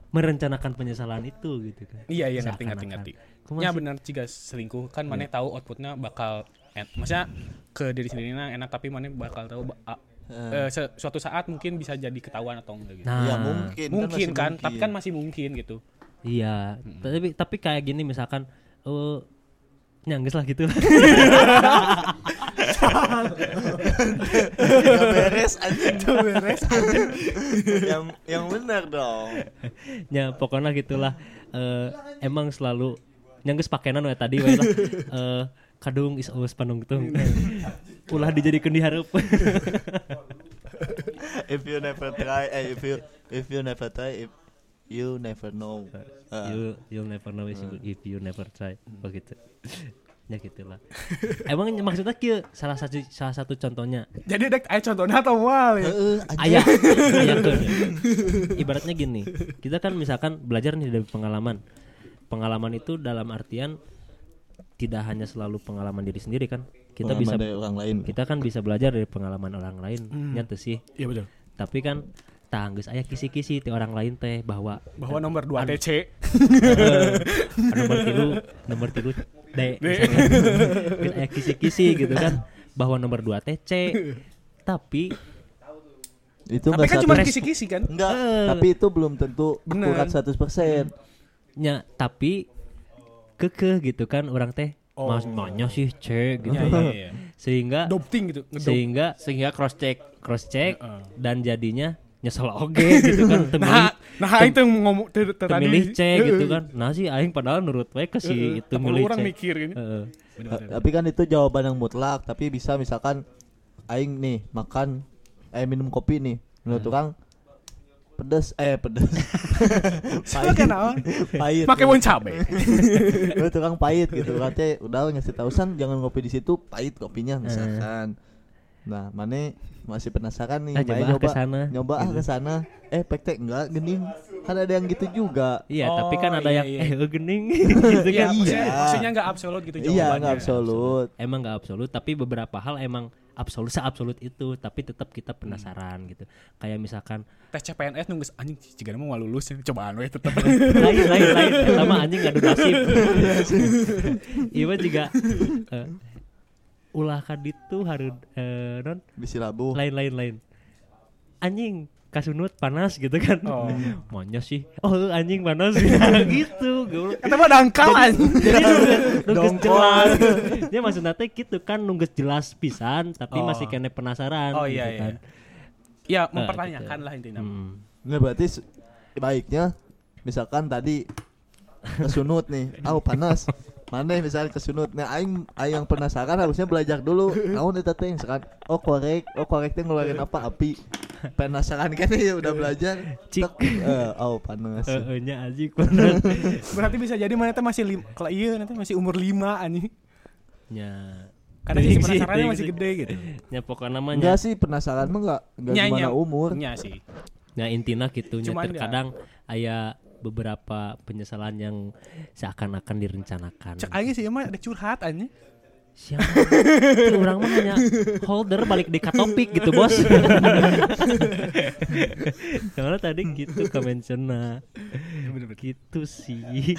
merencanakan penyesalan itu gitu kan Iya iya ngerti ngerti ngerti. Ya sih? benar jika selingkuh kan mana tahu outputnya bakal en maksudnya ke diri sendiri enak tapi mana bakal tahu ba- a- eh, se- suatu saat mungkin bisa jadi ketahuan atau enggak gitu. nah ya mungkin mungkin masih kan, mungkin. tapi kan masih mungkin gitu. iya tapi tapi kayak gini misalkan eh nyangges lah gitu Nggak beres anjing. Beres yang yang benar dong. Ya pokoknya gitulah. Eh, emang selalu nyangges pakenan we tadi we lah Eh, kadung is always panungtung ulah dijadikan diharap if you never try eh, if you if you never try if you never know. Ah. you you'll never know if you, if you never try. Begitu ya gitulah emang maksudnya kieu salah satu salah satu contohnya? Jadi dek ayo contohnya atau mal ya. Ayah ayah tuh ibaratnya gini kita kan misalkan belajar nih dari pengalaman. Pengalaman itu dalam artian tidak hanya selalu pengalaman diri sendiri kan. Kita Pengalaman bisa dari orang lain. kita kan bisa belajar dari pengalaman orang lain nyata sih. Iya betul. tapi kan tanggus ayah kisi-kisi ti orang lain teh bahwa Bahwa nomor 2 TC eh, nomor tilu nomor tilu D misalnya. Kan ayah kisi-kisi gitu kan bahwa nomor 2 teh C tapi itu Tapi nggak kan cuma kisi-kisi kan. enggak Eh. tapi itu belum tentu Bener. akurat 100% nya tapi kekeh gitu kan orang teh Oh. mas maunya sih C gitu Iya iya iya. sehingga Doping gitu, ngedop. sehingga Sehingga cross check. cross check Heeh. dan jadinya nyesel oge gitu kan temilih Nah, nah itu ngomong ter- ter- tadi. temilih C gitu kan nah sih aing padahal nurut wae ke si itu Tapi milih orang C mikir ini. Heeh. Bener-bener. tapi kan itu jawaban yang mutlak tapi bisa misalkan aing nih makan eh minum kopi nih menurut Hmm. orang pedes eh pedes kenal. pahit Pakai bon cabe. menurut orang pahit gitu katanya udah ngasih tahu san jangan ngopi di situ pahit kopinya misalkan nah mana masih penasaran nih Ah, Mae coba nyoba ke sana. nyoba ah ke sana eh pektek enggak gening kan ada yang gitu juga Iya, Oh, tapi kan ada iya, yang iya. eh oh, gening gitu Iya, kan. maksudnya, Iya. maksudnya nggak absolut gitu iya jawabannya. nggak absolut Emang nggak absolut, tapi beberapa hal emang absolut absolut itu, tapi tetap kita penasaran gitu. Kayak misalkan Tes CPNS nunggu anjing jika mau lulus cobaan we tetep. lain lain lain pertama anjing ngadu nasib. Iya juga eh, ulah kaditu harus eh, non bisi labu lain lain lain. Anjing kasunut panas gitu kan Oh. maunya sih oh anjing panas gitu goblok. Kata mah dangkal anjing. jadi nunggu, jelas dia maksudnya teh gitu kan nunggu jelas pisan tapi Oh. masih kena penasaran Oh gitu iya kan. iya. Ya Nah, mempertanyakan lah intinya. Hmm. Nggak berarti baiknya misalkan tadi kesunut nih, oh panas. Mana misalnya kesunut, nah aing aing yang penasaran harusnya belajar dulu. Naon eta teh misalkan oh korek, oh korek teh ngeluarin apa api. Penasaran kan ya udah belajar. Cik. Eh, oh panas. Heeh, nya anjing panas. Berarti bisa jadi mana teh masih lim, kalau iya nanti masih umur 5 anjing. nya Karena sisi sih, penasarannya ting masih sih. gede gitu. nya pokoknya namanya Enggak sih penasaran mah enggak enggak Nya, gimana nya. umur. Nya sih. Nah intinya gitu nya terkadang aya beberapa penyesalan yang seakan-akan direncanakan. Cek aja sih emang ada curhat anjing. Siapa? Itu orang mah hanya holder balik di topik gitu bos. Karena tadi gitu kemensiona. Gitu sih.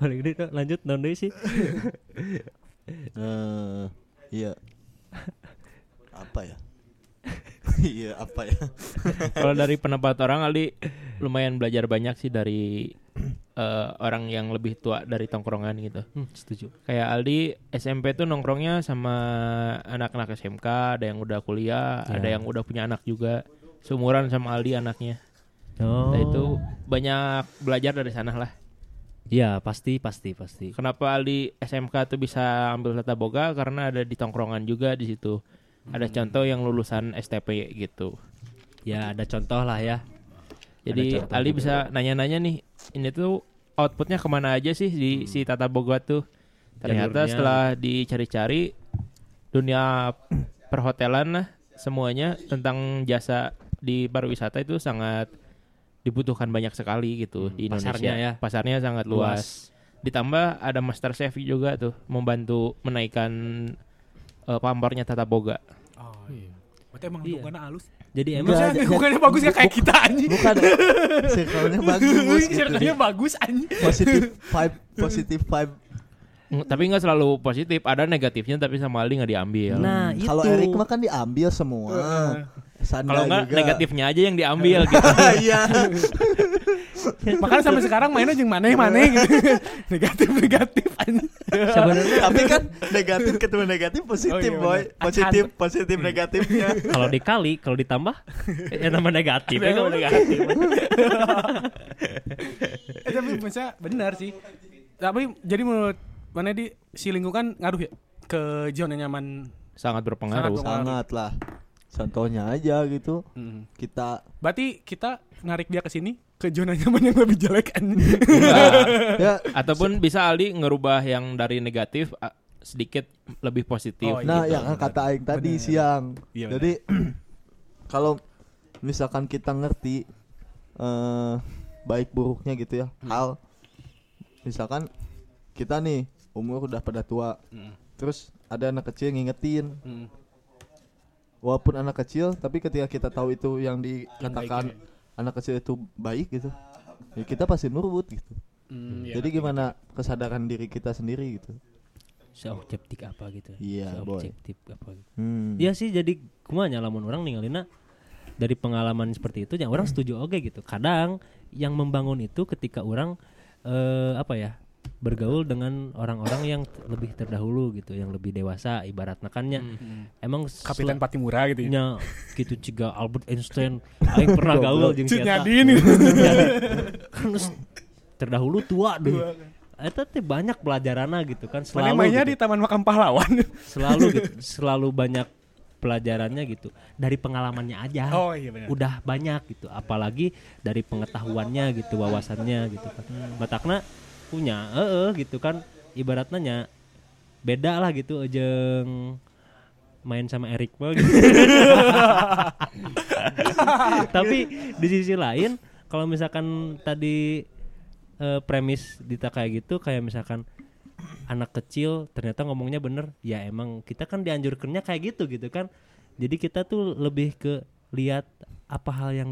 Balik deh Dok. lanjut non sih. Eh, iya. Apa ya? Iya, apa ya? Kalau dari pendapat orang Ali lumayan belajar banyak sih dari eh, orang yang lebih tua dari tongkrongan gitu. Hmm, setuju. Kayak Aldi SMP tuh nongkrongnya sama anak-anak SMK, ada yang udah kuliah, Ya. ada yang udah punya anak juga. Seumuran sama Aldi anaknya. Oh. Nah, itu banyak belajar dari sana lah. Iya, pasti pasti pasti. Kenapa Aldi SMK tuh bisa ambil tata boga karena ada di tongkrongan juga di situ. Ada contoh yang lulusan STP gitu. Ya ada contoh lah ya. Jadi Ali gitu. bisa nanya-nanya nih, ini tuh outputnya ke mana aja sih di si tata boga tuh? Ternyata Jalurnya. setelah dicari-cari dunia perhotelan lah semuanya tentang jasa di pariwisata itu sangat dibutuhkan banyak sekali gitu di Indonesia. pasarnya ya. Pasarnya sangat luas. Ditambah ada master chef juga tuh membantu menaikkan eh, pamornya tata boga. Oh iya. Berarti emang Iya. lingkungannya halus. Jadi emang Maksudnya lingkungannya bagus gak kayak kita anjing. Bukan circle-nya bagus gitu. Circle-nya bagus anjing. Positif vibe, positif vibe. Mm, Tapi nggak selalu positif, ada negatifnya tapi sama Ali nggak diambil. Nah, itu. Kalau Erik mah kan diambil semua. Kalau nggak juga. negatifnya aja yang diambil gitu. Iya. Makanya sampai sekarang mainnya jeung maneh-maneh gitu. negatif negatif sebenarnya Tapi kan negatif ketemu negatif positif, Oh iya, boy. Positif, positif negatifnya. kalau dikali, kalau ditambah ya nama negatif. ya Nama kan? negatif. eh, tapi maksudnya benar sih. Tapi jadi menurut mana di si lingkungan ngaruh ya ke zona nyaman. Sangat berpengaruh. Sangat Sangat lah. Contohnya aja gitu. Hmm. Kita Berarti kita narik dia ke sini ke zona nyaman yang lebih jelek anjing. ya Ataupun bisa Ali ngerubah yang dari negatif sedikit lebih positif. Oh, iya. Nah, gitu. yang kata aing tadi Bener. siang. Iya, Jadi kalau misalkan kita ngerti eh baik buruknya gitu ya, Hmm. hal misalkan kita nih umur udah pada tua, Hmm. terus ada anak kecil ngingetin, Hmm. Walaupun anak kecil, tapi ketika kita tahu itu yang dikatakan baik anak kecil itu baik gitu, ya kita pasti nurut gitu. Hmm, iya, Jadi ngerti. gimana kesadaran diri kita sendiri gitu? Seobjektif apa gitu. Iya, boy. Seobjektif apa gitu. Hmm. Iya sih jadi kumanya lamun orang ninggalina dari pengalaman seperti itu yang orang setuju oke gitu. Kadang yang membangun itu ketika orang eh, apa ya bergaul dengan orang-orang yang lebih terdahulu gitu, yang lebih dewasa ibaratnya kan nya Hmm. emang Kapitan Patimura gitu ya. nya gitu juga Albert Einstein aing pernah gaul jeung. Nyadin gitu. Kan terdahulu tua deh. Eta teh banyak pelajaranna gitu kan Mana selalu mainnya gitu di Taman Makam Pahlawan. selalu gitu, selalu banyak pelajarannya gitu dari pengalamannya aja Oh iya benar. udah banyak gitu apalagi dari pengetahuannya gitu wawasannya gitu kan matakna punya eh gitu kan. Ibaratnya nya beda lah gitu jeung main sama Erik mah gitu. tapi di sisi lain kalau misalkan tadi eh, premis dita kayak gitu kayak misalkan anak kecil ternyata ngomongnya bener ya emang kita kan dianjurkannya kayak gitu gitu kan. Jadi kita tuh lebih ke lihat apa hal yang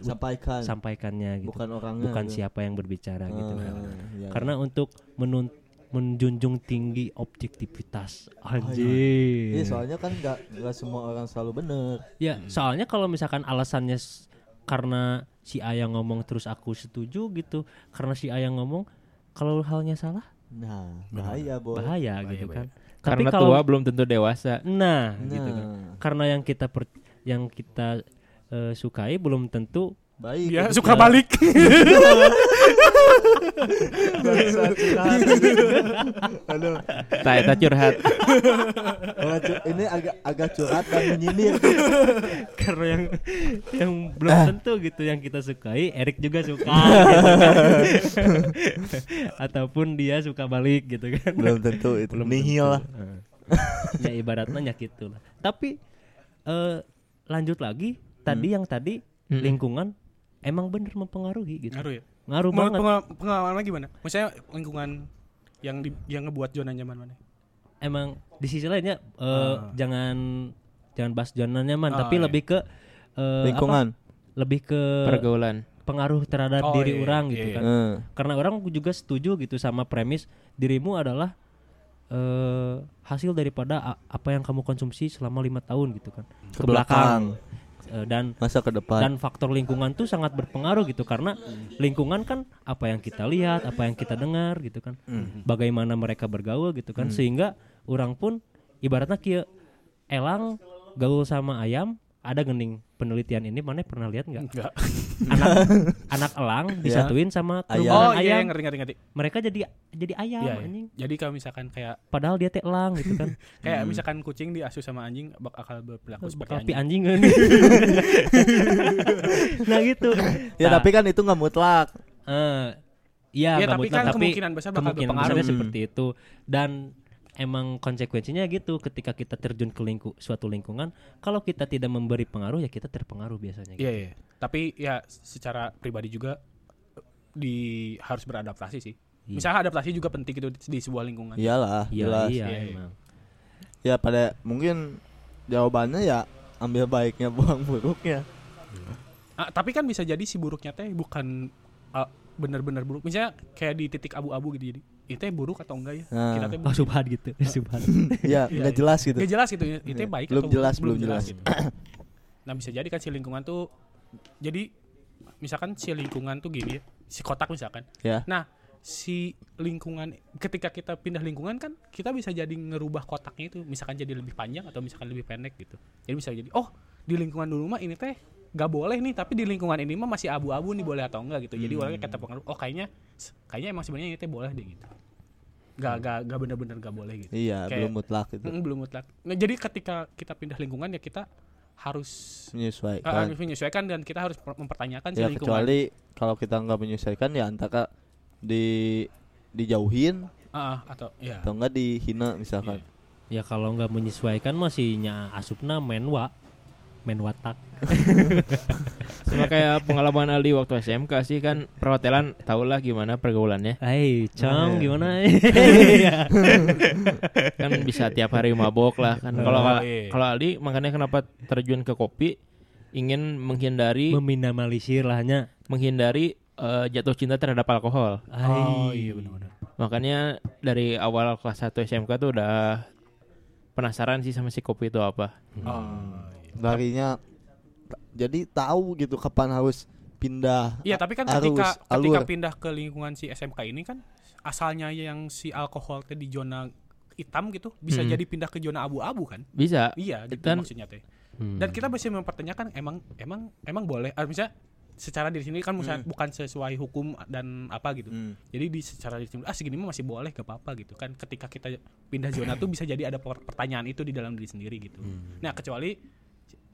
Sampaikan. disampaikannya gitu Bukan orangnya. bukan gitu. siapa yang berbicara gitu kan Ah, iya. karena untuk menun menjunjung tinggi objektivitas Iya, anjir soalnya kan nggak nggak semua orang selalu bener. ya soalnya kalau misalkan alasannya karena si ayah ngomong terus aku setuju gitu karena si ayah ngomong kalau halnya salah Nah, bahaya, Boy. bahaya gitu kan tapi Karena kalau tua belum tentu dewasa. nah, Nah, gitu kan karena yang kita per- yang kita eh, sukai belum tentu baik. Untuk suka dia. balik. Aduh, Tak eta curhat. cu- ini agak agak curhat dan menyindir. karena yang yang belum tentu gitu yang kita sukai Erik juga suka gitu kan. ataupun dia suka balik gitu kan Belum tentu itu. Nihil lah. ya ibaratnya gitu lah tapi eh, lanjut lagi tadi yang tadi Mm-mm. lingkungan emang bener mempengaruhi gitu Ngaruh ya. ngaruh Menurut banget pengal- pengalaman gimana? Maksudnya lingkungan yang di, yang ngebuat zona nyaman mana? emang di sisi lainnya eh, Ah. jangan jangan bahas zona nyaman Ah, tapi iya. lebih ke eh, Lingkungan. apa? lebih ke Pergaulan. pengaruh terhadap Oh, diri iya, orang iya, gitu iya. kan Eh, karena orang juga setuju gitu sama premis dirimu adalah eh hasil daripada a- apa yang kamu konsumsi selama lima tahun gitu kan Ke belakang. Eh, dan masa ke depan. dan faktor lingkungan tuh sangat berpengaruh gitu karena lingkungan kan apa yang kita lihat apa yang kita dengar gitu kan Hmm. bagaimana mereka bergaul gitu kan sehingga orang pun ibaratnya kia elang gaul sama ayam ada gening penelitian ini mana pernah lihat nggak Enggak. anak anak elang disatuin sama Ayam. Oh ayam iya, iya, ngerti ngerti ngerti. mereka jadi jadi ayam Iya, iya. anjing Jadi kalau misalkan kayak padahal dia teh elang gitu kan kayak misalkan kucing diasuh sama anjing bakal berperilaku seperti tapi anjing. anjing nah gitu Ya Nah, tapi kan itu nggak mutlak. eh, iya Iya, nggak tapi mutlak, kan tapi kemungkinan besar bakal kemungkinan berpengaruh. besarnya Hmm. seperti itu dan emang konsekuensinya gitu ketika kita terjun ke lingku suatu lingkungan kalau kita tidak memberi pengaruh ya kita terpengaruh biasanya gitu. Iya, iya. Tapi ya secara pribadi juga di harus beradaptasi sih. Iya. Misalnya adaptasi juga penting gitu di, sebuah lingkungan. Iyalah, Iya, jelas. iya, Iya, iya. emang. Ya pada mungkin jawabannya ya ambil baiknya buang buruknya. Ah, tapi kan bisa jadi si buruknya teh bukan ah, benar-benar buruk. Misalnya kayak di titik abu-abu gitu jadi. Itu buruk atau enggak ya? Nah. Kita teh Oh subhan gitu, subhan. Iya, Iya, nggak iya. jelas gitu. Nggak jelas gitu ya. Itu Iya. baik Belum atau jelas, belum jelas. gitu. nah, bisa jadi kan si lingkungan tuh jadi misalkan si lingkungan tuh gini ya, si kotak misalkan. Ya. Nah, si lingkungan ketika kita pindah lingkungan kan kita bisa jadi ngerubah kotaknya itu misalkan jadi lebih panjang atau misalkan lebih pendek gitu. Jadi bisa jadi oh, di lingkungan dulu mah ini teh gak boleh nih tapi di lingkungan ini mah masih abu-abu nih boleh atau enggak gitu. Jadi Hmm. orangnya kata pengaruh oh kayaknya kayaknya emang sebenarnya ini teh boleh deh gitu. Gak gak gak bener-bener gak boleh gitu. Iya, Kayak- belum mutlak itu. Mm, belum mutlak. Nah, jadi ketika kita pindah lingkungan ya kita harus uh, Menyesuaikan. harus menyesuaikan dan kita harus per- mempertanyakan si ya lingkungan. kecuali kalau kita nggak menyesuaikan ya antara di dijauhin Ah, atau ya. atau enggak dihina misalkan. ya kalau nggak menyesuaikan masihnya asupna menwa menwatak. Sama kayak pengalaman Aldi waktu SMK sih kan perhotelan tau lah gimana pergaulannya. Hai, Cong Eh. gimana? Kan bisa tiap hari mabok lah kan. Kalau Oh, iya. kalau Aldi makanya kenapa terjun ke kopi ingin menghindari Meminimalisir lahnya. menghindari eh, jatuh cinta terhadap alkohol. Oh iya benar-benar. Makanya dari awal kelas 1 SMK tuh udah penasaran sih sama si kopi itu apa. Oh, Darinya jadi tahu gitu kapan harus pindah. Iya, tapi kan Arus, ketika ketika alur. pindah ke lingkungan si SMK ini kan asalnya yang si alkohol di zona hitam gitu bisa Hmm. jadi pindah ke zona abu-abu kan? Bisa. Iya, gitu Dan- maksudnya teh. Hmm. Dan kita masih mempertanyakan emang emang emang boleh ah, misalnya secara di sini kan misalnya bukan sesuai hukum dan apa gitu. Hmm. Jadi di secara di sini ah segini mah masih boleh gak apa-apa gitu kan. Ketika kita pindah zona tuh bisa jadi ada per- pertanyaan itu di dalam diri sendiri gitu. Nah, kecuali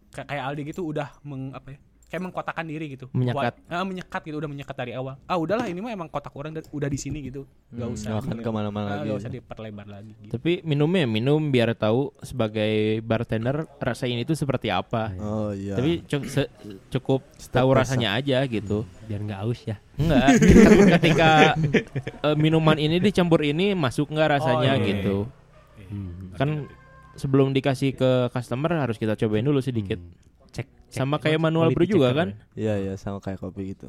kayak Aldi gitu udah meng apa ya? Kayak mengkotakan diri gitu. Menyekat. Buat- ah, menyekat gitu udah menyekat dari awal. Ah, udahlah ini mah emang kotak orang dan udah di sini gitu. Gak Hmm, usah nggak akan di- ke mana-mana ah, lagi. nggak usah diperlebar lagi gitu. Tapi minumnya minum biar tahu sebagai bartender rasa ini tuh seperti apa. Oh iya. Tapi cu- se- cukup Step tahu rasanya aja gitu. biar nggak aus ya. Enggak, ketika eh, minuman ini dicampur ini masuk nggak rasanya Oh, iya. gitu. Hmm. Kan sebelum dikasih ke customer harus kita cobain dulu sedikit. Cek, cek. Sama kayak manual brew juga kan? ya. Iya iya sama kayak kopi gitu.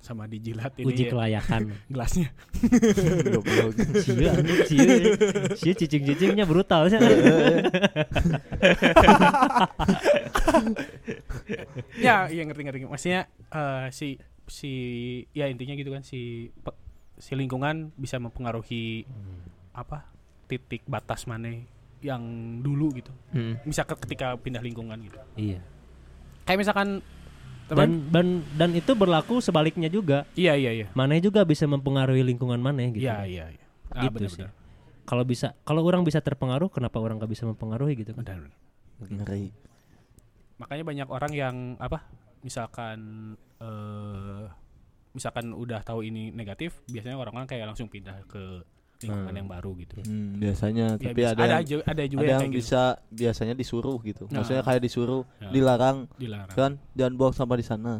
sama dijilat ini uji kelayakan gelasnya. Anjing, cia cia cicing-cicingnya brutal sih ya, iya ngerti ngerti. Maksudnya eh, si si ya intinya gitu kan si pe- si lingkungan bisa mempengaruhi apa titik batas mana yang dulu gitu. Hmm. Misalkan ketika pindah lingkungan gitu. iya Kayak misalkan dan dan dan itu berlaku sebaliknya juga iya iya iya. maneh juga bisa mempengaruhi lingkungan maneh gitu Iya iya iya. Ah, gitu sih benar-benar. kalau bisa kalau orang bisa terpengaruh kenapa orang nggak bisa mempengaruhi gitu kan Benar-benar. Ngeri. Makanya banyak orang yang apa? Misalkan eh misalkan udah tahu ini negatif, biasanya orang-orang kayak langsung pindah ke lingkungan Hmm. yang baru gitu. Hmm, biasanya Ya, tapi bisa- ada ada yang, aja ada juga ada yang, yang kayak gitu. bisa biasanya disuruh gitu. Nah. Maksudnya kayak disuruh, Ya. dilarang dilarang. kan jangan buang sampah di sana.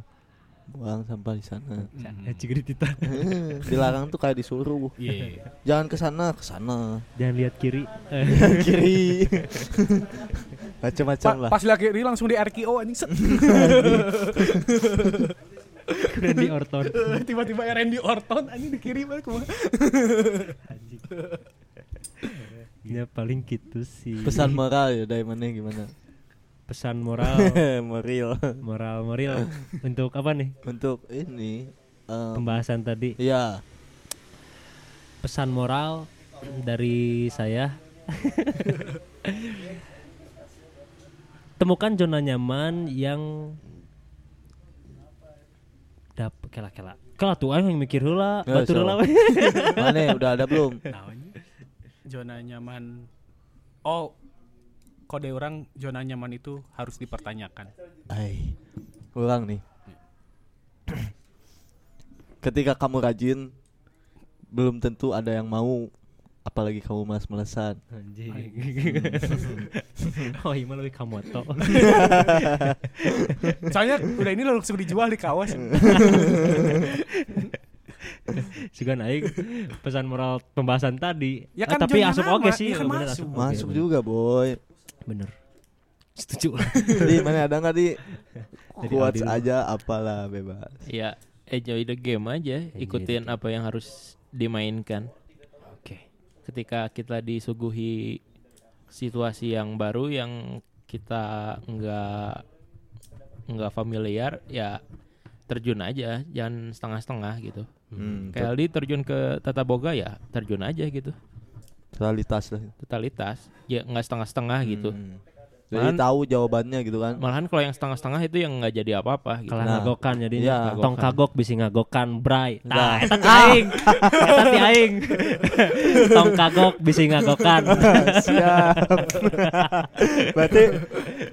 Buang sampah di sana. Mm. Cigritita dilarang tuh kayak disuruh. Iya. Jangan ke sana, ke sana. jangan lihat kiri Kiri. Macam-macam Pa- lah. pas lagi ini langsung di RKO anjing di Orton. Tiba-tiba Randy Orton anjing dikirim aja ke mana. ya paling gitu sih. Pesan moral ya dari mana gimana? pesan moral. Moral. Moral moral. Untuk apa nih? Untuk ini eh, pembahasan tadi. Iya. pesan moral dari saya. Temukan zona nyaman yang dap kela kela kela tuh aing yang mikir heula batur so. heula we. Mana udah ada belum? Zona nyaman. Oh, kode orang zona nyaman itu harus dipertanyakan. Ai. Ulang nih. Ketika kamu rajin belum tentu ada yang mau apalagi kamu malas-malesan. anjing oh iya lebih kamoto Soalnya udah ini langsung dijual di kawas. juga naik pesan moral pembahasan tadi Ya Ah, kan tapi zona asup oke sih ya kan bener, masuk. asup Masuk bener. juga, boy. bener setuju Di mana ada nggak di dulu. aja apalah bebas. Ya enjoy the game aja, Enjoy ikutin the apa yang harus dimainkan. Ketika kita disuguhi situasi yang baru yang kita nggak nggak familiar, ya terjun aja, jangan setengah-setengah gitu. Hmm, Kayak Aldi terjun ke Tata Boga ya terjun aja gitu, totalitas lah. totalitas. Ya nggak setengah-setengah gitu. Jadi Malahan- tahu jawabannya gitu kan. Malahan kalau yang setengah-setengah itu yang nggak jadi apa-apa gitu. kalah Nah, ngagokan jadi iya. tong kagok bisa ngagokan bray Nah. tah eta ti aing eta ti aing tong kagok bisa ngagokan Siap. Berarti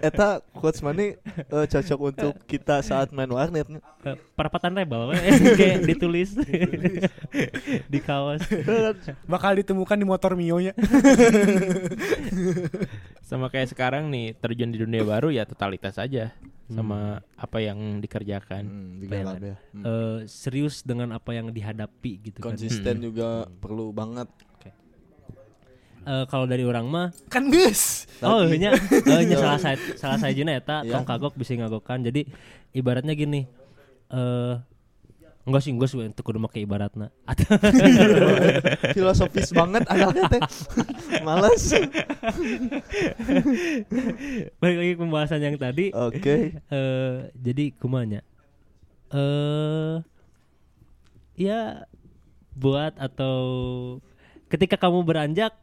eta quotes mana eh, cocok untuk kita saat main warnet. Eh, perapatan rebel kayak ditulis di kaos Bakal ditemukan di motor Mio nya. Sama kayak sekarang nih terjun di dunia baru ya totalitas aja sama apa yang dikerjakan. Hmm, ya. Hmm. Eh, serius dengan apa yang dihadapi gitu kan Konsisten juga perlu banget. Eh, kalau dari orang mah Kan geus. Oh, Lagi. nya, oh, nya salah saya salah saya jina eta Iya. tong kagok bisa ngagokan. Jadi ibaratnya gini. Eh enggak sih enggak sih untuk kudu make ibaratna. Atau Filosofis banget anaknya teh. Males. balik lagi pembahasan yang tadi Oke. eh jadi kumanya eh ya buat atau ketika kamu beranjak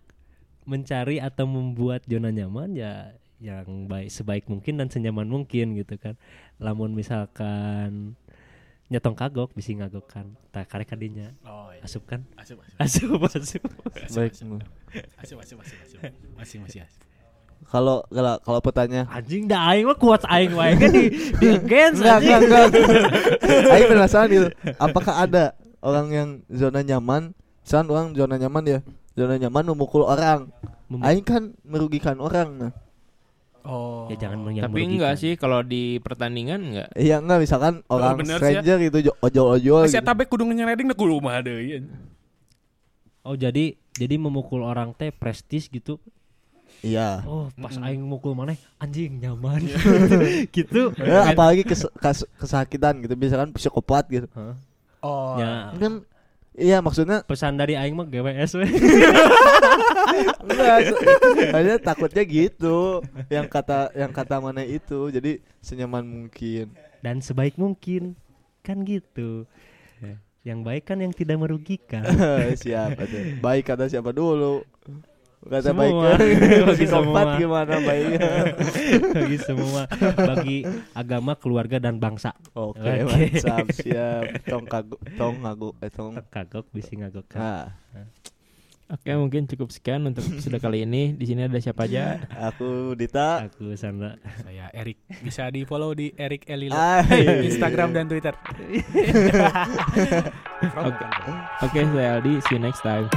mencari atau membuat zona nyaman ya yang baik sebaik mungkin dan senyaman mungkin gitu kan lamun misalkan nyetong kagok bisa ngagokkan tak karek kadinya Oh iya. asup kan Asup asup. asup asup Baik. Asup asup asup asup. Masih masih asup. Kalau kalau kalau pertanyaan anjing dah aing mah kuat aing wae kan di di against Enggak, enggak, enggak. Aing penasaran gitu. Apakah ada orang yang zona nyaman? Misalkan orang zona nyaman ya, zona nyaman memukul orang. Aing kan merugikan orang. Nah. Oh. ya jangan yang Tapi enggak sih kalau di pertandingan enggak. Iya enggak misalkan orang bener sih ya. stranger gitu jo- ojol-ojol Masih gitu. tabe kudu nyereding da kudu mah deui. Oh jadi jadi memukul orang teh prestis gitu. Iya. Oh pas aing mukul maneh anjing nyaman. gitu. Ya, apalagi kes- kas- kesakitan gitu misalkan psikopat gitu. Hah? Oh. Ya, Kan iya maksudnya pesan dari aing mah GWS we. enggak hanya takutnya gitu yang kata yang kata mana itu jadi senyaman mungkin dan sebaik mungkin kan gitu. Yang baik kan yang tidak merugikan. siapa tuh baik kata siapa dulu kata Semua. baiknya Bagi semua. gimana baiknya bagi semua, bagi agama, keluarga dan bangsa. oke Oke. mantap siap tong kaguk tong ngaguk eh tong Kagok bisi ngagok. ah Oke, mungkin cukup sekian untuk episode kali ini. Di sini ada siapa aja? aku Dita Aku Sandra. Saya Erik. Bisa di follow di Erik Elilo. Ay. Instagram dan Twitter. Oke, saya Aldi. See you next time.